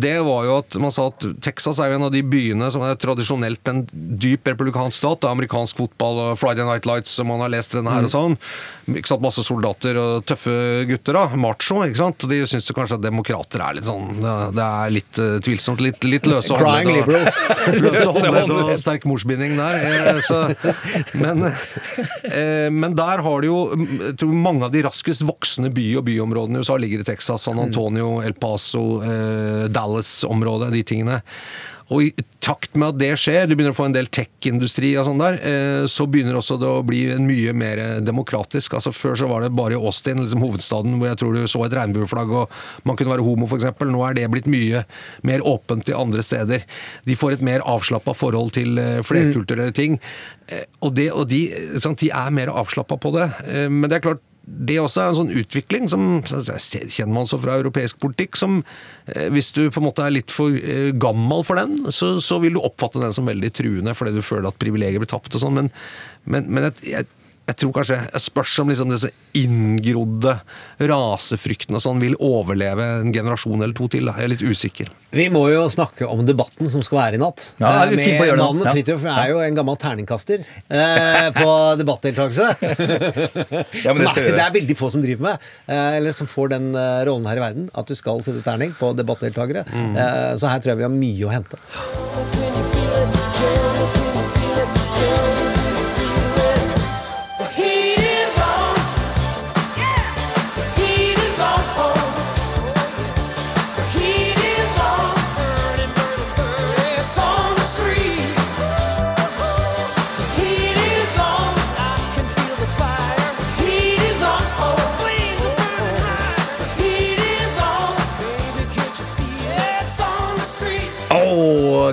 Det var jo at man sa at Texas er jo en av de byene som er tradisjonelt en dyp republikansk stat. Det er amerikansk fotball og Friday Night Lights, som man har lest denne her og sånn. Ikke sant, Masse soldater og tøffe gutter, da. Macho, ikke sant. Og De syns kanskje at demokrater er litt sånn Det er litt eh, tvilsomt. Litt, litt løse håndledd og- liberals. <laughs> løse håndledd og sterk morsbinding der. eh, Så, men, eh, men der har du jo jeg tror mange av de raskest voksende by- og byområdene i USA ligger i Texas. San Antonio, El Paso, eh, Dallas-området, de tingene. Og i takt med at det skjer, du begynner å få en del tech-industri og sånn der, eh, så begynner også det å bli mye mer demokratisk. Altså Før så var det bare i Austin, liksom hovedstaden, hvor jeg tror du så et regnbueflagg og man kunne være homo f.eks. Nå er det blitt mye mer åpent i andre steder. De får et mer avslappa forhold til eh, flerkulturelle ting. Eh, Og, det, og de, sant, de er mer avslappa på det. Men det er klart det også er en sånn utvikling som kjenner man så fra europeisk politikk, som eh, hvis du på en måte er litt for eh, gammel for den, så, så vil du oppfatte den som veldig truende fordi du føler at privilegier blir tapt og sånn, men, men, men jeg, jeg, jeg tror kanskje jeg spørs om liksom disse inngrodde rasefryktene og sånn vil overleve en generasjon eller to til. Da. Jeg er litt usikker. Vi må jo snakke om debatten som skal være i natt. Ja, er Eh, på med mannen Ja. Fridtjof er jo en gammel terningkaster eh, på debattdeltakelse. Ja, det er, det er veldig få som driver med, eh, eller som får den eh, rollen her i verden. At du skal sette terning på debattdeltakere. Mm. Eh, så her tror jeg vi har mye å hente.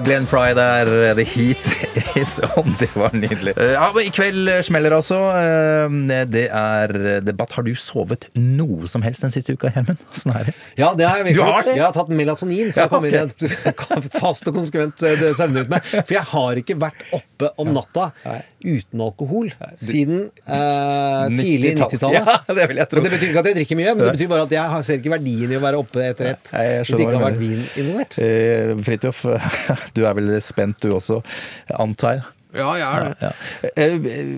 Glenn Fry der, The Heat is. Det var nydelig. Eh, Ja, men I kveld smeller altså. Eh, Det er debatt. Har du sovet noe som helst den siste uka, Hermen? Åssen er det? Ja, det har jeg virkelig har gjort. Jeg har tatt melatonin for Ja, å komme inn i et <laughs> fast og konsekvent eh, søvnrytme. For jeg har ikke vært oppe om natta uten alkohol siden eh, tidlig 90-tallet. Ja, <laughs> det vil jeg tro. Men Det betyr ikke at jeg drikker mye, men det betyr bare at jeg ser ikke verdien i å være oppe etter ett hvis det ikke har vært vin involvert. Eh, Fridtjof, <laughs> du er vel spent du også, antar jeg? Ja, jeg er det. Ja. ja.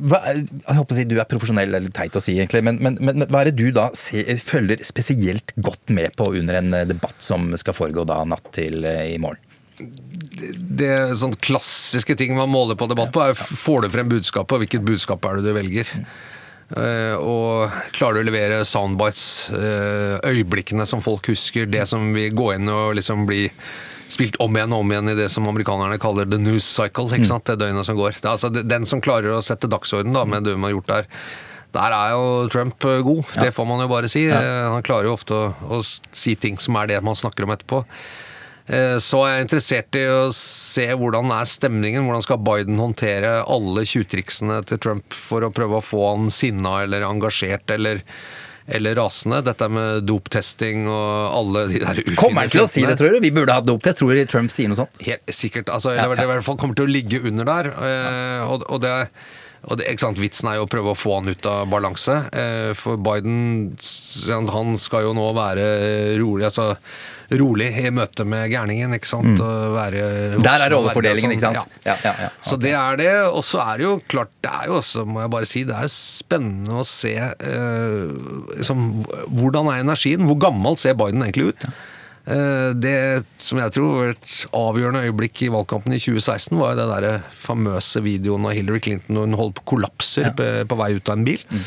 Hva, jeg håper å si Du er profesjonell, eller teit å si egentlig, men, men, men hva er det du da se, følger spesielt godt med på under en eh, debatt som skal foregå da natt til eh, i morgen? det sånn klassiske ting man måler på debatt på, er får du frem budskapet, og hvilket budskap er det du velger. Eh, og klarer du å levere soundbites, eh, øyeblikkene som folk husker, det som vil gå inn og liksom bli spilt om igjen og om igjen i det som amerikanerne kaller the news cycle, ikke sant? det døgnet som går. Det er altså den som klarer å sette dagsorden da, med det man har gjort der. Der er jo Trump god, god, det får man jo bare si. Ja. Han klarer jo ofte å, å si ting som er det man snakker om etterpå. Eh, Så er jeg interessert i å se hvordan er stemningen. Hvordan skal Biden håndtere alle tjuvtriksene til Trump for å prøve å få han sinna eller engasjert eller, eller rasende? Dette med doptesting og alle de der ufine Kommer han til å si det, tror du? Vi burde hatt doptest. Tror du Trump sier noe sånt? Helt sikkert. Altså, Ja, eller det ja. i hvert fall kommer til å ligge under der. eh, Og, og det og det, Vitsen er jo å prøve å få han ut av balanse. eh, For Biden han skal jo nå være rolig altså rolig i møte med gærningen. ikke sant? Og være Mm. Der er rollefordelingen, ikke sant? Ja, ja, ja. Så det er det. Og så er det jo klart, det er jo også, må jeg bare si, det er spennende å se eh, liksom, hvordan er energien? Hvor gammel ser Biden egentlig ut? Eh, Det som jeg tror var et avgjørende øyeblikk i valgkampen i 2016, var jo det der famøse videoen av Hillary Clinton når hun holdt på kollapser på, på vei ut av en bil. Mm.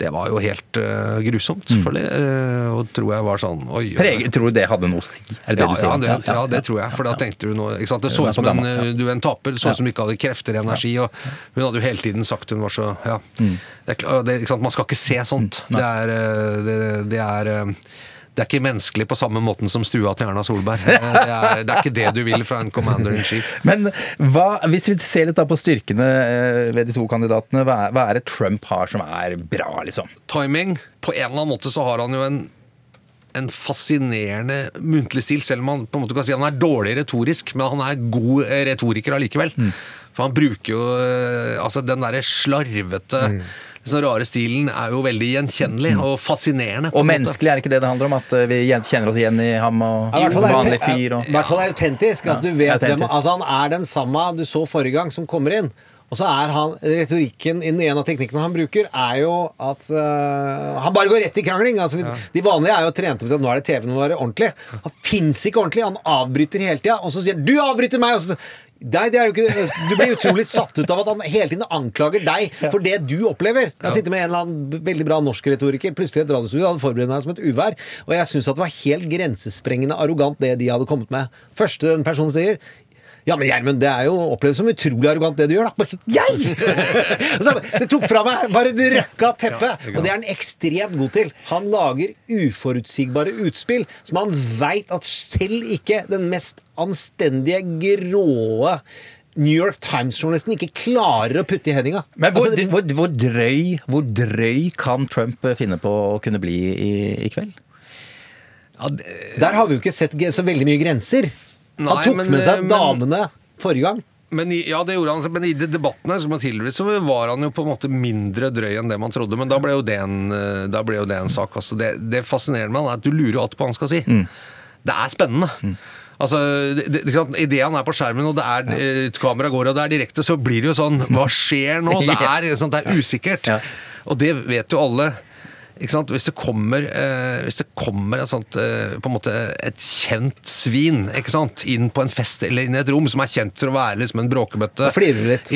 Det var jo helt uh, grusomt, selvfølgelig. eh, og tror jeg var sånn oi. Prege, tror du det hadde noe å si? Er det det Ja, du sier? ja, det, ja, det tror jeg. For da tenkte du noe? Det så ut som en, du er en taper, det så ut som du ikke hadde krefter, energi. Og hun hadde jo hele tiden sagt hun var så ja. Mm. Det det? Man skal ikke se sånt. Det er, eh, det, det er eh, det er ikke menneskelig på samme måten som stua til Erna Solberg. Det er, det er ikke det du vil fra en commander in chief. Men hva, hvis vi ser litt på styrkene eh, ved de to kandidatene, hva er, hva er det Trump har som er bra, liksom? Timing. På en eller annen måte så har han jo en en fascinerende muntlig stil, selv om han på en måte kan si han er dårlig retorisk, men han er god eh, retoriker allikevel. Mm. For han bruker jo eh, altså den derre slarvete Mm. Liksom rare stilen er jo veldig gjenkjennelig og fascinerende. Og menneskelig, er det ikke det det handler om? At eh, vi kjenner oss igjen i ham og Ja, er vanlig fyr i hvert fall er autentisk. Altså, du vet hvem, autentisk. altså, han er den samme du så forrige gang, som kommer inn. Og så er han, Retorikken i en av teknikkene han bruker, er jo at uh, han bare går rett i krangling. Altså, De vanlige er jo trent opp til at nå er det TV, nå er være ordentlig. Han fins ikke ordentlig. Han avbryter hele tida. Og så sier han 'du avbryter meg'! Og så, Nei, er ikke, du blir utrolig satt ut av at han hele tiden anklager deg for det du opplever. Jeg sitter med en eller annen veldig bra norsk retoriker plutselig i et radiostudio hadde forberedt meg som et uvær. Og jeg syns det var helt grensesprengende arrogant det de hadde kommet med. Første den personen sier ja, men Gjermund, det er jo opplevd som utrolig arrogant det du gjør, da. Bare så, Jeg! <laughs> så, det tok fra meg bare et røkka teppet. og det er han ekstremt god til. Han lager uforutsigbare utspill som han veit at selv ikke den mest anstendige, gråe New York Times-journalisten ikke klarer å putte i headinga. Men hvor, Altså, hvor, hvor, drøy, hvor drøy kan Trump finne på å kunne bli i, i kveld? Ja, det, der har vi jo ikke sett så veldig mye grenser. Nei, han tok men, med seg men- damene forrige gang. men i, ja, det gjorde han, men i de debattene som var tidligere, så var han jo på en måte mindre drøy enn det man trodde. Men da ble jo det en, eh, da ble jo det en sak. Altså, det, det fascinerende med han er at du lurer jo alt på hva han skal si. Det er spennende. Altså, det, det, ikke Idet han er på skjermen og det er ja. kamera går og det er direkte, så blir det jo sånn Hva skjer nå? <laughs> Det er, sånn, det er usikkert. Ja. Og det vet jo alle. Hvis det kommer, eh, hvis det kommer et sånt eh, et kjent svin inn på en fest eller inn i et rom som er kjent for å være liksom en bråkebøtte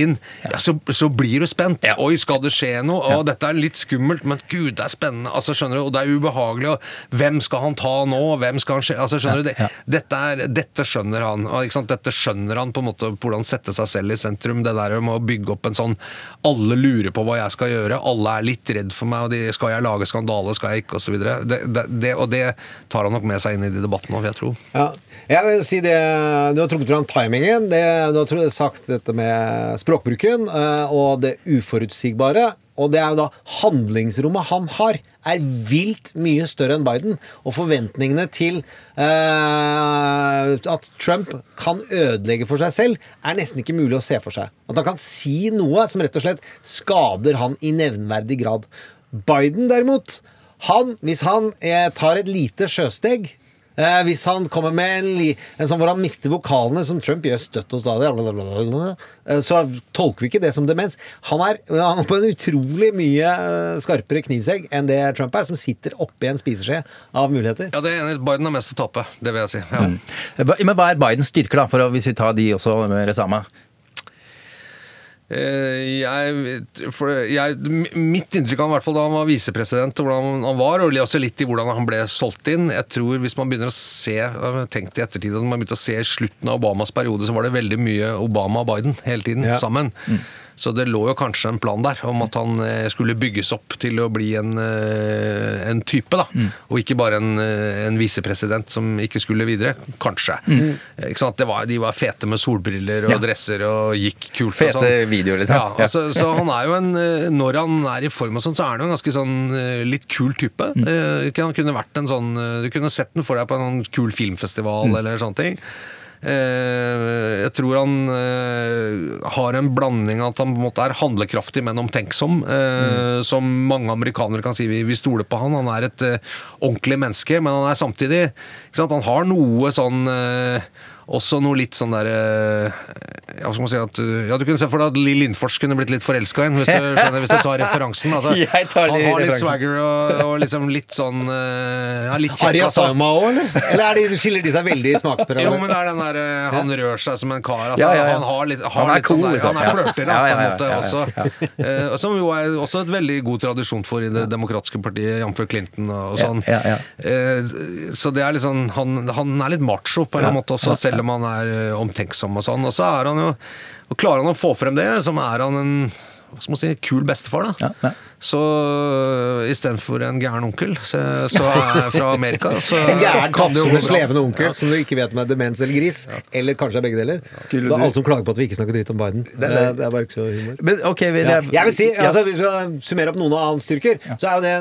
inn, ja, så, så blir du spent. Ja. Oi, skal det skje noe? Å, dette er litt skummelt, men gud, det er spennende. Altså, skjønner du? Og det er ubehagelig. Og hvem skal han ta nå? Hvem skal han skje? Altså, skjønner du? Det, dette, er, dette skjønner han. Dette skjønner han på en måte hvordan sette seg selv i sentrum. Det der med å bygge opp en sånn Alle lurer på hva jeg skal gjøre. Alle er litt redd for meg, og de, skal jeg lage skandaleskaik osv. Det, det, det, og det tar han nok med seg inn i de debattene, vil jeg tro. Ja. Jeg vil si det Du har trukket fram timingen. Det, du har sagt dette med språkbruken eh, og det uforutsigbare. Og det er jo da handlingsrommet han har, er vilt mye større enn Biden. Og forventningene til eh, at Trump kan ødelegge for seg selv, er nesten ikke mulig å se for seg. At han kan si noe som rett og slett skader han i nevnverdig grad. Biden derimot, han, hvis han eh, tar et lite sjøsteg Eh, hvis han kommer med en, li, en sånn hvor han mister vokalene, som Trump gjør støtt og stadig, eh, så tolker vi ikke det som demens. Han er, han er på en utrolig mye eh, skarpere knivsegg enn det Trump er, som sitter oppi en spiseskje av muligheter. Ja, det er enig. Biden har mest å tape, det vil jeg si. Ja. Hva- Men hva er Bidens styrker, da, for å, hvis vi tar de også med det samme? Eh, Jeg, jeg, mitt inntrykk av i hvert fall da han var visepresident, og hvordan han var, og også litt i hvordan han ble solgt inn Jeg tror Hvis man begynner å se tenkt i ettertid, når man begynte å se i slutten av Obamas periode, så var det veldig mye Obama og Biden hele tiden Ja. sammen. Så det lå jo kanskje en plan der om at han eh, skulle bygges opp til å bli en, eh, en type, da. Og ikke bare en, eh, en visepresident som ikke skulle videre. Kanskje. Mm. Var, de var fete med solbriller og Ja. dresser og gikk kult. og Fete sånn. videoer, liksom. Ja, Ja. altså, så han er jo en Når han er i form og sånn, så er han jo en ganske sånn litt kul type. Mm. Han kunne vært en sånn Du kunne sett den for deg på en sånn kul filmfestival eller sånne ting. Eh, jeg tror han eh, har en blanding av at han på en måte er handlekraftig, men omtenksom. Mm. Som mange amerikanere kan si. Vi, vi stoler på han. Han er et eh, ordentlig menneske, men han er samtidig? Han har noe sånn eh, også noe litt sånn der eh, Ja, hva skal man si at uh, Ja, du kunne se for deg at Lill Lindfors kunne blitt litt forelska i en, hvis du <laughs> hvis du tar referansen. Altså, Jeg tar han har litt referansen. swagger og, og liksom litt sånn uh, ja, Litt kjekk, altså. Sama òg, eller? Eller er de, skiller de seg veldig i Jo, men det er den der eh, Han rør seg som en kar. Altså, Ja, ja, ja. Han har litt, har Han er litt sånn der, liksom. Han er flørter, da, Ja, ja, på en måte ja, ja. også. Eh, som jo er også et veldig god tradisjon for i Det demokratiske partiet, jf. Clinton og, og sånn. Ja, ja, Eh, så det er litt sånn han, han er litt macho på en måte også, selv om han er eh, omtenksom og sånn. Og så er han jo og Klarer han å få frem det, så er han en hva skal man si, kul bestefar, da. Ja, ja. Så øh, istedenfor en gæren onkel så, så er <laughs> jeg fra Amerika, så En gæren, kan det jo tafsende, slevende onkel som du ikke vet om er demens eller gris. Eller kanskje er begge deler. Skulle Det er alle som klager på at vi ikke snakker dritt om Biden. Det, det- det er bare ikke så humor. Men ok, vi, Ja. Jeg vil si, altså, Hvis vi summerer opp noen av hans styrker, så er jo det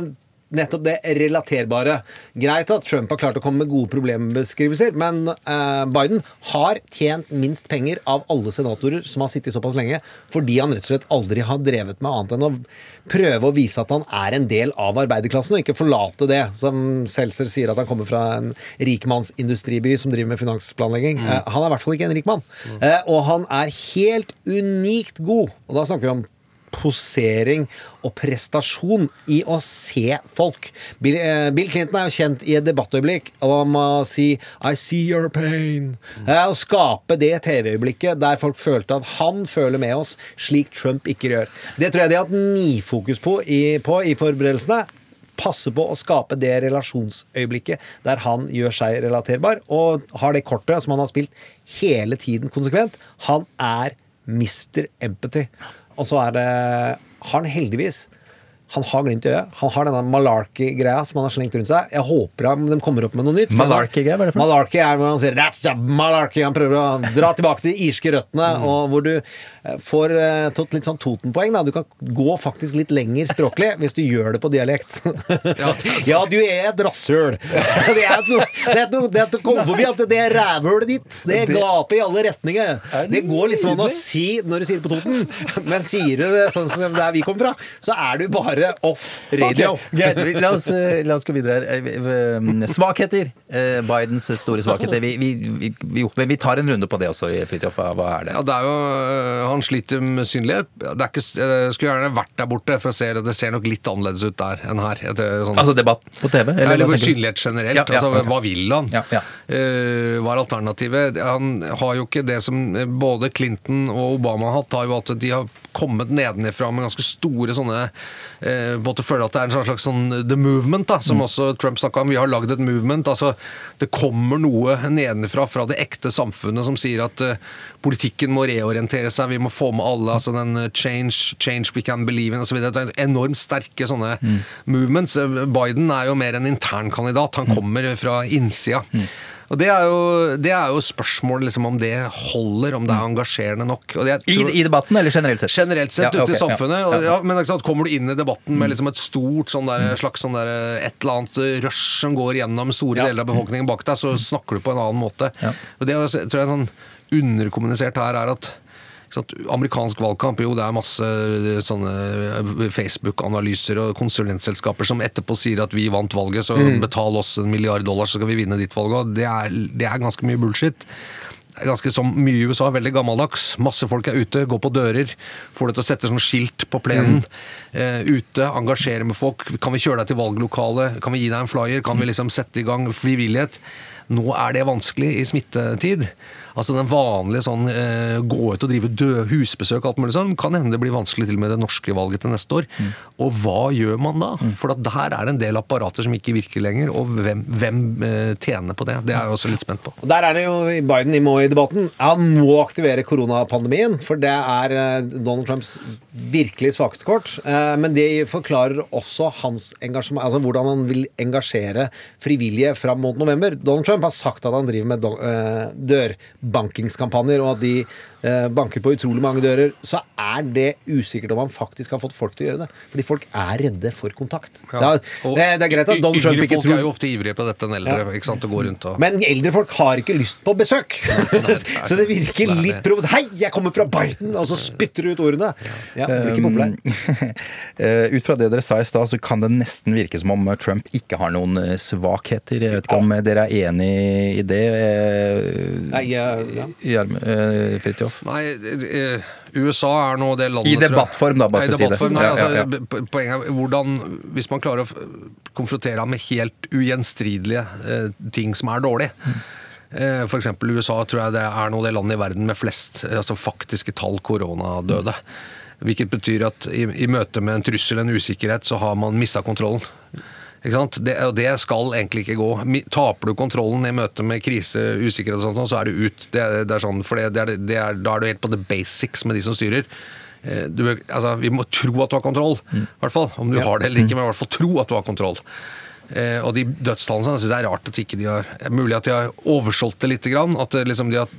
nettopp det relaterbare. Greit at Trump har klart å komme med gode problembeskrivelser, men eh, Biden har tjent minst penger av alle senatorer som har sittet såpass lenge, fordi han rett og slett aldri har drevet med annet enn å prøve å vise at han er en del av arbeiderklassen, og ikke forlate det. Som Seltzer sier at han kommer fra en rikmannsindustriby som driver med finansplanlegging. Eh, han er i hvert fall ikke en rik mann. Eh, og han er helt unikt god, og da snakker vi om posering og prestasjon i å se folk. Bill, eh, Bill Clinton er jo kjent i et debattøyeblikk om å si 'I see your pain'. Eh, Å skape det TV-øyeblikket der folk følte at han føler med oss, slik Trump ikke gjør. Det tror jeg de har hatt nifokus på i, på i forberedelsene. Passe på å skape det relasjonsøyeblikket der han gjør seg relaterbar, og har det kortet som han har spilt hele tiden konsekvent. Han er Mr. Empathy. Og så er det Har han heldigvis han har glimt i øyet. Han har denne malarkey-greia som han har slengt rundt seg. Jeg håper de kommer opp med noe nytt. Malarkey-greia, hva er det for? Malarkey er hvor han sier That's the malarkey. Han prøver å dra tilbake til de irske røttene, Mm. og hvor du får eh, tatt litt sånn Totenpoeng. Du kan gå faktisk litt lenger språklig <laughs> hvis du gjør det på dialekt. Ja, du er et rasshøl. <laughs> Det er et noe, det er et noe, det er et å komme forbi. Altså, det er rævhølet ditt. Det gaper i alle retninger. Det går liksom an å si når du sier det på Toten, <laughs> men sier du det sånn som der vi kommer fra, så er du bare off radio. Okay, greit. La oss, eh, la oss gå videre her. Eh, vi- Svakheter. Eh, Bidens store svakheter. Vi, vi, vi, vi, vi tar en runde på det også, Fridtjof. Hva er det? Ja, det er jo, Han sliter med synlighet. Det er ikke, jeg skulle gjerne vært der borte, for å se det. Det ser nok litt annerledes ut der enn her. etter sånn- Altså debatt på TV? eller, eller synlighet generelt. Ja, ja, altså, okay. Hva vil han? Ja, ja. Eh, hva er alternativet? Han har jo ikke det som både Clinton og Obama har hatt, har jo at de har kommet nedenifra med ganske store sånne uh, på føle føler at det er en slags sånn the movement, da, som også Trump snakka om. Vi har lagd et movement. altså Det kommer noe nedenfra, fra det ekte samfunnet, som sier at uh, politikken må reorientere seg, vi må få med alle. altså den eh, change, change we can believe in osv. Enormt sterke sånne movements. Eh, Biden er jo mer en internkandidat. Han kommer fra innsida. Og det er jo, det er jo spørsmålet liksom, om det holder, om det er engasjerende nok. Det, I, I debatten, eller generelt sett? Generelt sett Ja, ute i samfunnet. Ja. ja, men sant, kommer du inn i debatten med liksom et stort sånn der, slags sånn der, et eller annet rush som går gjennom store deler av befolkningen bak deg, så snakker du på en annen måte. Og det tror jeg er sånn underkommunisert her er at Amerikansk valgkamp, jo det er masse eh, sånne Facebook-analyser og konsulentselskaper som etterpå sier at vi vant valget, så betal oss en milliard dollar, så skal vi vinne ditt valg òg. Det, det er ganske mye bullshit. Det ganske som mye i USA, veldig gammeldags. Masse folk er ute, går på dører. Får deg til å sette sånn skilt på plenen. Eh, ute, engasjere med folk. Kan vi kjøre deg til valglokalet? Kan vi gi deg en flyer? Kan vi liksom sette i gang frivillighet? Nå er det vanskelig i smittetid. Altså den vanlige sånn eh, gå ut og drive død husbesøk og alt mulig sånn, kan hende det blir vanskelig til og med det norske valget til neste år. Og hva gjør man da? For at der er det en del apparater som ikke virker lenger, og hvem, hvem eh, tjener på det? Det er jeg også litt spent på. Og Der er det jo Biden i må i debatten. Han må aktivere koronapandemien, for det er eh, Donald Trumps virkelig svakeste kort. Eh, Men det forklarer også hans engasjement, altså hvordan han vil engasjere frivillige fram mot november. Donald Trump har sagt at han driver med eh, dørbankingskampanjer, og at de banker på utrolig mange dører. Så er det usikkert om han faktisk har fått folk til å gjøre det. Fordi folk er redde for kontakt. Det, er, det, det er greit at Donald Trump ikke folk er jo ofte ivrige på dette enn eldre. ikke sant, å gå rundt og... men eldre folk har ikke lyst på besøk. <laughs> <laughs> så det virker Nei, litt det- provoserende. Hei, jeg kommer fra Biden! Og så spytter du ut ordene. Ja, blir ikke populær. Um, <laughs> Ut fra det dere sa i stad, så kan det nesten virke som om Trump ikke har noen eh, svakheter. Jeg vet ikke om eh, dere er enig i det, eh, Nei, ja, ja. Gjerm- eh, Nei, eh, USA er nå det landet I debattform, da, bare for å si det. Nei, Ja, ja, altså, ja. Poenget er hvordan Hvis man klarer å konfrontere ham med helt ugjenstridelige eh, ting som er dårlig eh, For eksempel USA tror jeg det er nå det landet i verden med flest eh, altså faktiske tall koronadøde. Hvilket betyr at i, i møte med en trussel, en usikkerhet, så har man mista kontrollen. Ikke? Det, og det skal egentlig ikke gå. Taper du kontrollen i møte med krise, usikkerhet og sånt, så er du ut. Det, det er sånn, for det, er, det da er du helt på the basics med de som styrer. Eh, Du, altså, vi må tro at du har kontroll, i hvert fall. Om du har det eller ikke, men i hvert fall tro at du har kontroll. Eh, og de dødstallene jeg synes det er rart at ikke de har Mulig at de har oversolgt det litt. Grann, at liksom de har,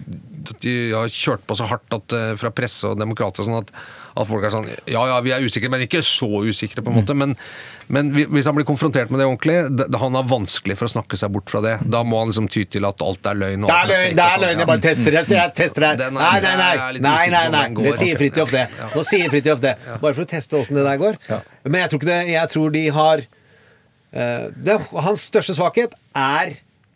de har kjørt på så hardt at, eh, fra presse og demokrater og sånn at, at folk er sånn Ja ja, vi er usikre, men ikke så usikre, på en måte. Men, men hvis han blir konfrontert med det ordentlig, det, han har vanskelig for å snakke seg bort fra det. Da må han liksom ty til at alt er løgn. og Det er løgn, det er sånn, løgn, jeg bare tester det. Jeg tester det. Nei, nei, nei. nei, nei, nei. Det sier Fridtjof det. Nå sier Fridtjof det. Bare for å teste åssen det der går. Men jeg tror ikke det. Jeg tror de har Uh, det, Hans største svakhet er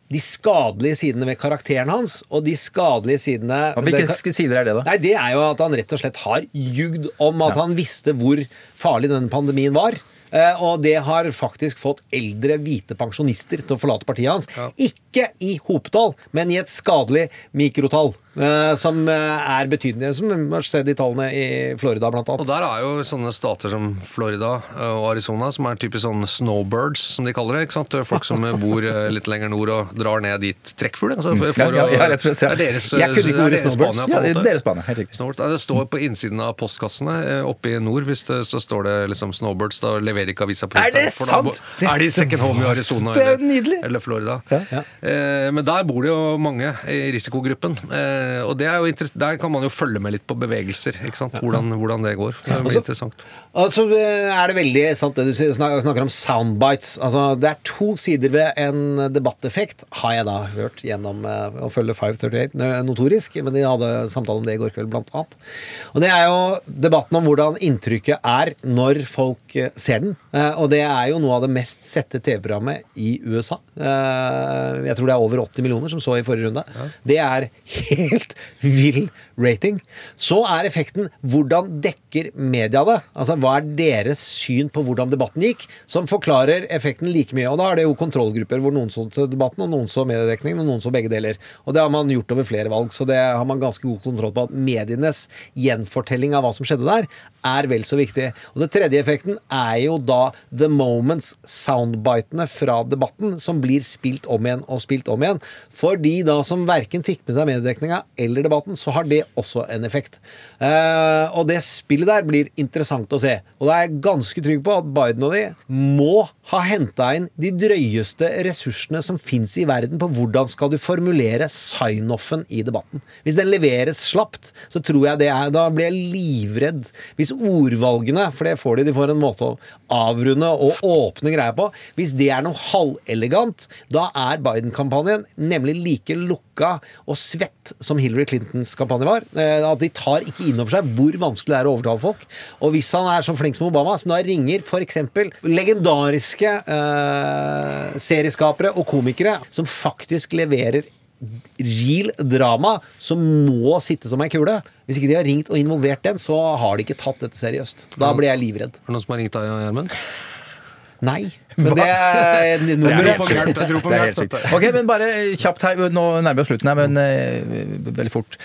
de skadelige sidene ved karakteren hans, og de skadelige sidene Hvilke det- sider er det, da? Nei, Det er jo at han rett og slett har ljugd om at han visste hvor farlig denne pandemien var. Eh, og det har faktisk fått eldre hvite pensjonister til å forlate partiet hans. Ikke i hopetall, men i et skadelig mikrotall. eh, som eh, er betydelig, som vi har sett i tallene i Florida, blant Og der er jo sånne stater som Florida eh, og Arizona, som er typisk sånn snowbirds, som de kaller det. ikke sant? Folk som <laughs> bor litt lenger nord og drar ned dit. Trekkfugl, altså. Mm. Ja, ja, ja, rett og slett, ja. Det er deres, Jeg kunne ikke ordet snowbirds. Spania, Ja, det er deres bane, helt riktig. Snowbirds. Det står på innsiden av postkassene oppe i nord, hvis det, så står det liksom Snowbirds. Da leverer de ikke avisa på Er det hytta, da sant? Er de second home i Arizona er eller, eller Florida? Ja. Eh, men der bor det jo mange i risikogruppen. Eh, og det er jo der kan man jo følge med litt på bevegelser. ikke? Hvordan, hvordan det går. Det blir Altså- interessant. Og så eh, er det veldig sant det du snakker om soundbites. Altså, det er to sider ved en debatteffekt, har jeg da hørt gjennom eh, å følge 538 eh, notorisk. Men de hadde samtale om det i går kveld, blant annet. Og det er jo debatten om hvordan inntrykket er når folk eh, ser den. Eh, Og det er jo noe av det mest sette TV-programmet i USA. Eh, Jeg tror det er over 80 millioner som så i forrige runde. Det er helt vill rating. Så er effekten hvordan dekker media det? Altså Hva er deres syn på hvordan debatten gikk, som forklarer effekten like mye. Og da er det jo kontrollgrupper hvor noen så debatten, og noen så mediedekningen, og noen så begge deler. Og det har man gjort over flere valg, så det har man ganske god kontroll på at medienes gjenfortelling av hva som skjedde der, er vel så viktig. Og det tredje effekten er jo da the moments, soundbitene fra debatten, som blir spilt om igjen og spilt om igjen. For de da som verken fikk med seg mediedekninga eller debatten, så har det også en effekt. Eh, og det spillet der blir interessant å se. Og da er jeg ganske trygg på at Biden og de må ha henta inn de drøyeste ressursene som fins i verden på hvordan skal du formulere sign-offen i debatten. Hvis den leveres slapt, så tror jeg det er Da blir jeg livredd. Hvis ordvalgene, for det får de, de får en måte å avrunde og åpne greia på, hvis det er noe halvelegant, da er Biden-kampanjen nemlig like lukka og svett som Hillary Clintons kampanje var. Eh, At de tar ikke inn over seg hvor vanskelig det er å overtale folk. Og hvis han er så flink som Obama, som da ringer f.eks. legendariske eh, serieskapere og komikere som faktisk leverer real drama som må sitte som ei kule. Hvis ikke de har ringt og involvert dem, så har de ikke tatt dette seriøst. Da blir jeg livredd. Er det noen som har ringt deg, Gjermund? Nei. Men det er er nummeret. Jeg tror på hjelp. Ok, men bare kjapt her, nå nærmer vi oss slutten her, men eh, veldig fort.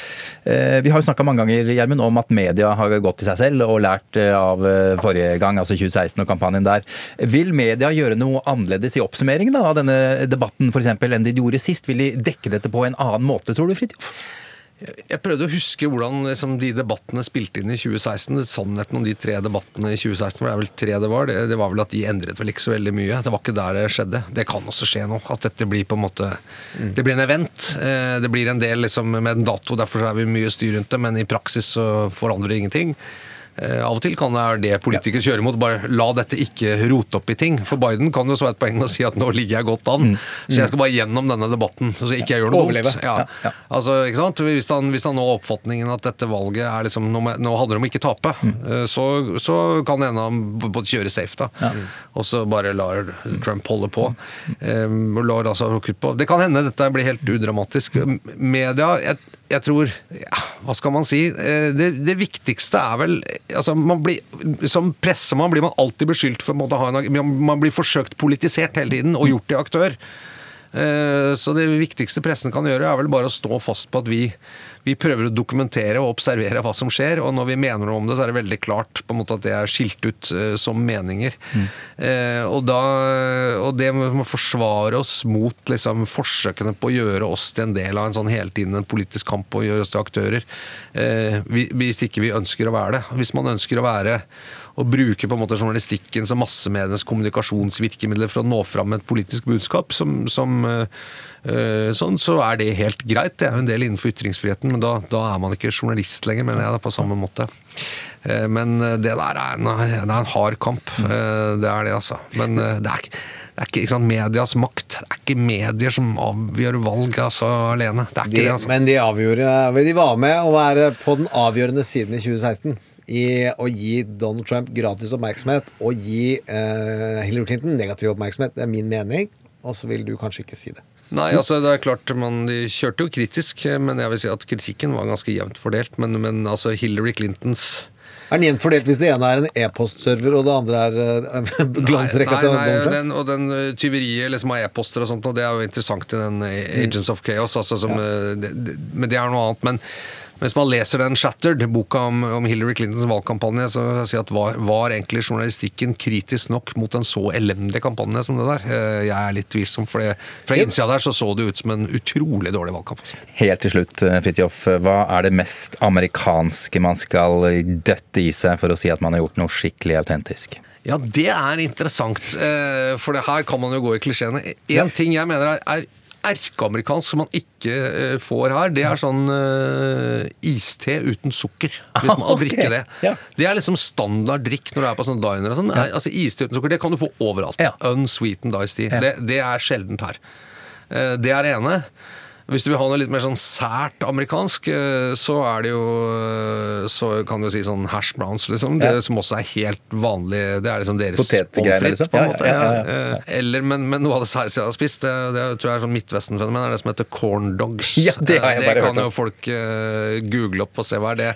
Eh, vi har jo snakka mange ganger Gjermund, om at media har gått til seg selv og lært eh, av eh, forrige gang, altså 2016 og kampanjen der. Vil media gjøre noe annerledes i oppsummeringen da, av denne debatten for eksempel, enn de gjorde sist? Vil de dekke dette på en annen måte, tror du, Fridtjof? Jeg prøvde å huske hvordan liksom, de debattene spilte inn i 2016. Sannheten om de tre debattene i 2016, for det er vel tre det var, det, det var vel at de endret vel ikke så veldig mye. Det var ikke der det skjedde. Det kan også skje nå. At dette blir på en måte Det blir en event. Eh, Det blir en del liksom, med en dato, derfor er vi mye styr rundt det, men i praksis så forandrer det ingenting. Eh, Av og til kan det være det politikere kjører mot. Bare la dette ikke rote opp i ting. For Biden kan jo så være et poeng å si at nå ligger jeg godt an. Så jeg skal bare gjennom denne debatten, så ikke jeg gjør noe Overleve. dumt. Ja. Ja, ja. Altså, ikke sant? Hvis han, hvis han nå har oppfatningen at dette valget er liksom, nå, nå handler det om ikke tape, mm. så, så kan det hende han kjøre safe, da. Og så bare lar Trump holde på. Um, lar altså på. Det kan hende dette blir helt udramatisk. Media jeg, jeg tror ja, Hva skal man si? Eh, Det, det viktigste er vel altså blir, Som pressemann blir man alltid beskyldt for å ha en man blir forsøkt politisert hele tiden og gjort til aktør. Eh, Så det viktigste pressen kan gjøre, er vel bare å stå fast på at vi, vi prøver å dokumentere og observere hva som skjer, og når vi mener noe om det, så er det veldig klart på en måte at det er skilt ut uh, som meninger. Eh, og, da, og det med å forsvare oss mot liksom, forsøkene på å gjøre oss til en del av en sånn hele tiden en politisk kamp og gjøre oss til aktører, uh, hvis ikke vi ønsker å være det. Hvis man ønsker å være og bruke på en måte journalistikken som massemedienes kommunikasjonsvirkemidler for å nå fram med et politisk budskap, som, som, sånn, så er det helt greit. Det er jo en del innenfor ytringsfriheten, men da, da er man ikke journalist lenger, mener jeg, da, på samme måte. Eh, Men eh, det der er en, det er en hard kamp. Eh, Det er det, altså. Men eh, det er ikke, det er ikke, ikke sant, medias makt. Det er ikke medier som avgjør valg altså, alene. Det er ikke De, det, altså. men de avgjorde De var med å være på den avgjørende siden i 2016. I å gi Donald Trump gratis oppmerksomhet og gi eh, Hillary Clinton negativ oppmerksomhet. Det er min mening. Og så vil du kanskje ikke si det. Nei, altså det er klart man, De kjørte jo kritisk, men jeg vil si at kritikken var ganske jevnt fordelt. Men, men altså Hillary Clintons Er den jevnt fordelt hvis det ene er en e-postserver, og det andre er eh, <laughs> glansrekka til Donald Trump? den, og den uh, tyveriet liksom, av e-poster og sånt, og det er jo interessant i den Agents Agents of Chaos, altså, som, ja. det, det, men det er noe annet. Men hvis man leser den Shattered, boka om, om Hillary Clintons valgkampanje, så vil jeg si at var, var egentlig journalistikken kritisk nok mot en så elendig kampanje som det der? Uh, Jeg er litt tvilsom, for det, fra innsida der så så det ut som en utrolig dårlig valgkamp. altså. Helt til slutt, eh, Fridtjof. Hva er det mest amerikanske man skal døtte i seg for å si at man har gjort noe skikkelig autentisk? Ja, det er interessant, eh, for det her kan man jo gå i klisjeene. En ting jeg mener er, er erkeamerikansk som man ikke eh, får her, det er sånn uh, iste uten sukker. Hvis <laughs> man Ok, drikker det. ja. Det er liksom standard drikk når du er på sånn diner og sånn. Er- Altså Iste uten sukker, det kan du få overalt. Ja. Unsweetened iced tea. Ja. Det, det er sjeldent her. Uh, Det er det ene. Hvis du vil ha noe litt mer sånn sært amerikansk, eh, så er det jo eh, Så kan du si sånn hash browns, liksom. Det Ja. som også er helt vanlig. Det er liksom deres pommes liksom. på en måte. ja, ja, ja, eh, Eller, men, men noe av det særeste jeg har spist, det, det tror jeg er sånn Midtvesten-fenomen, er det som heter corn dogs. Ja, det Eh, hørt kan jo folk uh, google opp og se hva er det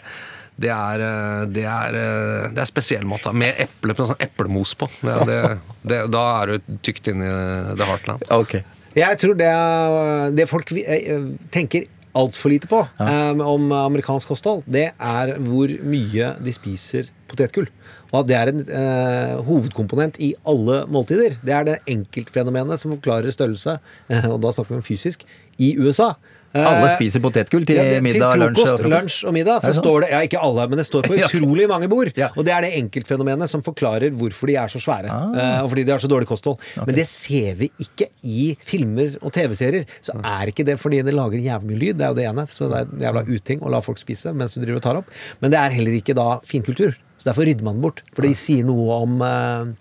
det er, eh, det er, eh, det er spesiell mat. Med eple, sånn eplemos på. Det, det, da er du tykt inn i the heartland. Ok. Jeg tror det, er- det folk vi- eh, tenker altfor lite på eh, om amerikansk kosthold, det er hvor mye de spiser potetgull. Og at det er en uh, hovedkomponent i alle måltider. Det er det enkeltfenomenet som forklarer størrelse, eh, <laughs> og da snakker vi om fysisk, i USA. Alle spiser potetgull til ja, det- middag, til lunsj og frokost, frokost. lunsj og middag. Så står det, ja ikke alle, men det står på <laughs> utrolig mange bord. Ja. Og det er det enkeltfenomenet som forklarer hvorfor de er så svære. Ah. eh, Og fordi de har så dårlig kosthold. Men det ser vi ikke i filmer og TV-serier. Så er ikke det fordi det lager jævlig mye lyd, det er jo det ene. Så det er en jævla uting å la folk spise mens du driver og tar opp. Men det er heller ikke da finkultur. Så derfor rydder man den bort. For de sier noe om eh,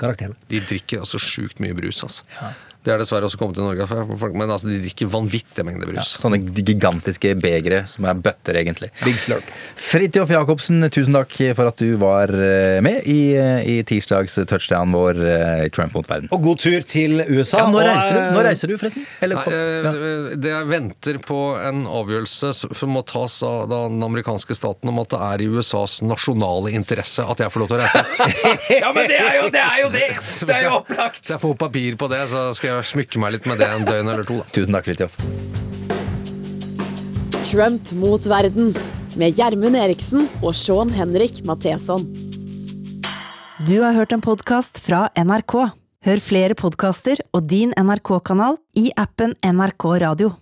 karakterene. De drikker altså sjukt mye brus, altså. Det er dessverre også kommet til Norge, men altså, de drikker vanvittige mengder Ja, brus. sånne gigantiske begre som er bøtter, egentlig. Big slurp. Fridtjof Jacobsen, tusen takk for at du var eh, med i, i tirsdags touchdown vår eh, i Trump mot verden. Og god tur til USA. Ja, nå, og, reiser du? nå reiser du, forresten? Eller, Nei, ja. eh, det jeg venter på en avgjørelse som må tas av den amerikanske staten om at det er i USAs nasjonale interesse at jeg får lov til å reise <laughs> ja, men det er jo det! Er jo det. det er jo opplagt! Så jeg får papir på det, så skal jeg smykke meg litt med det en døgn eller to. Da. Tusen takk, Fridtjof. Trump mot verden med Gjermund Eriksen og Sean Henrik Matheson. Du har hørt en podkast fra NRK. Hør flere podkaster og din NRK-kanal i appen NRK Radio.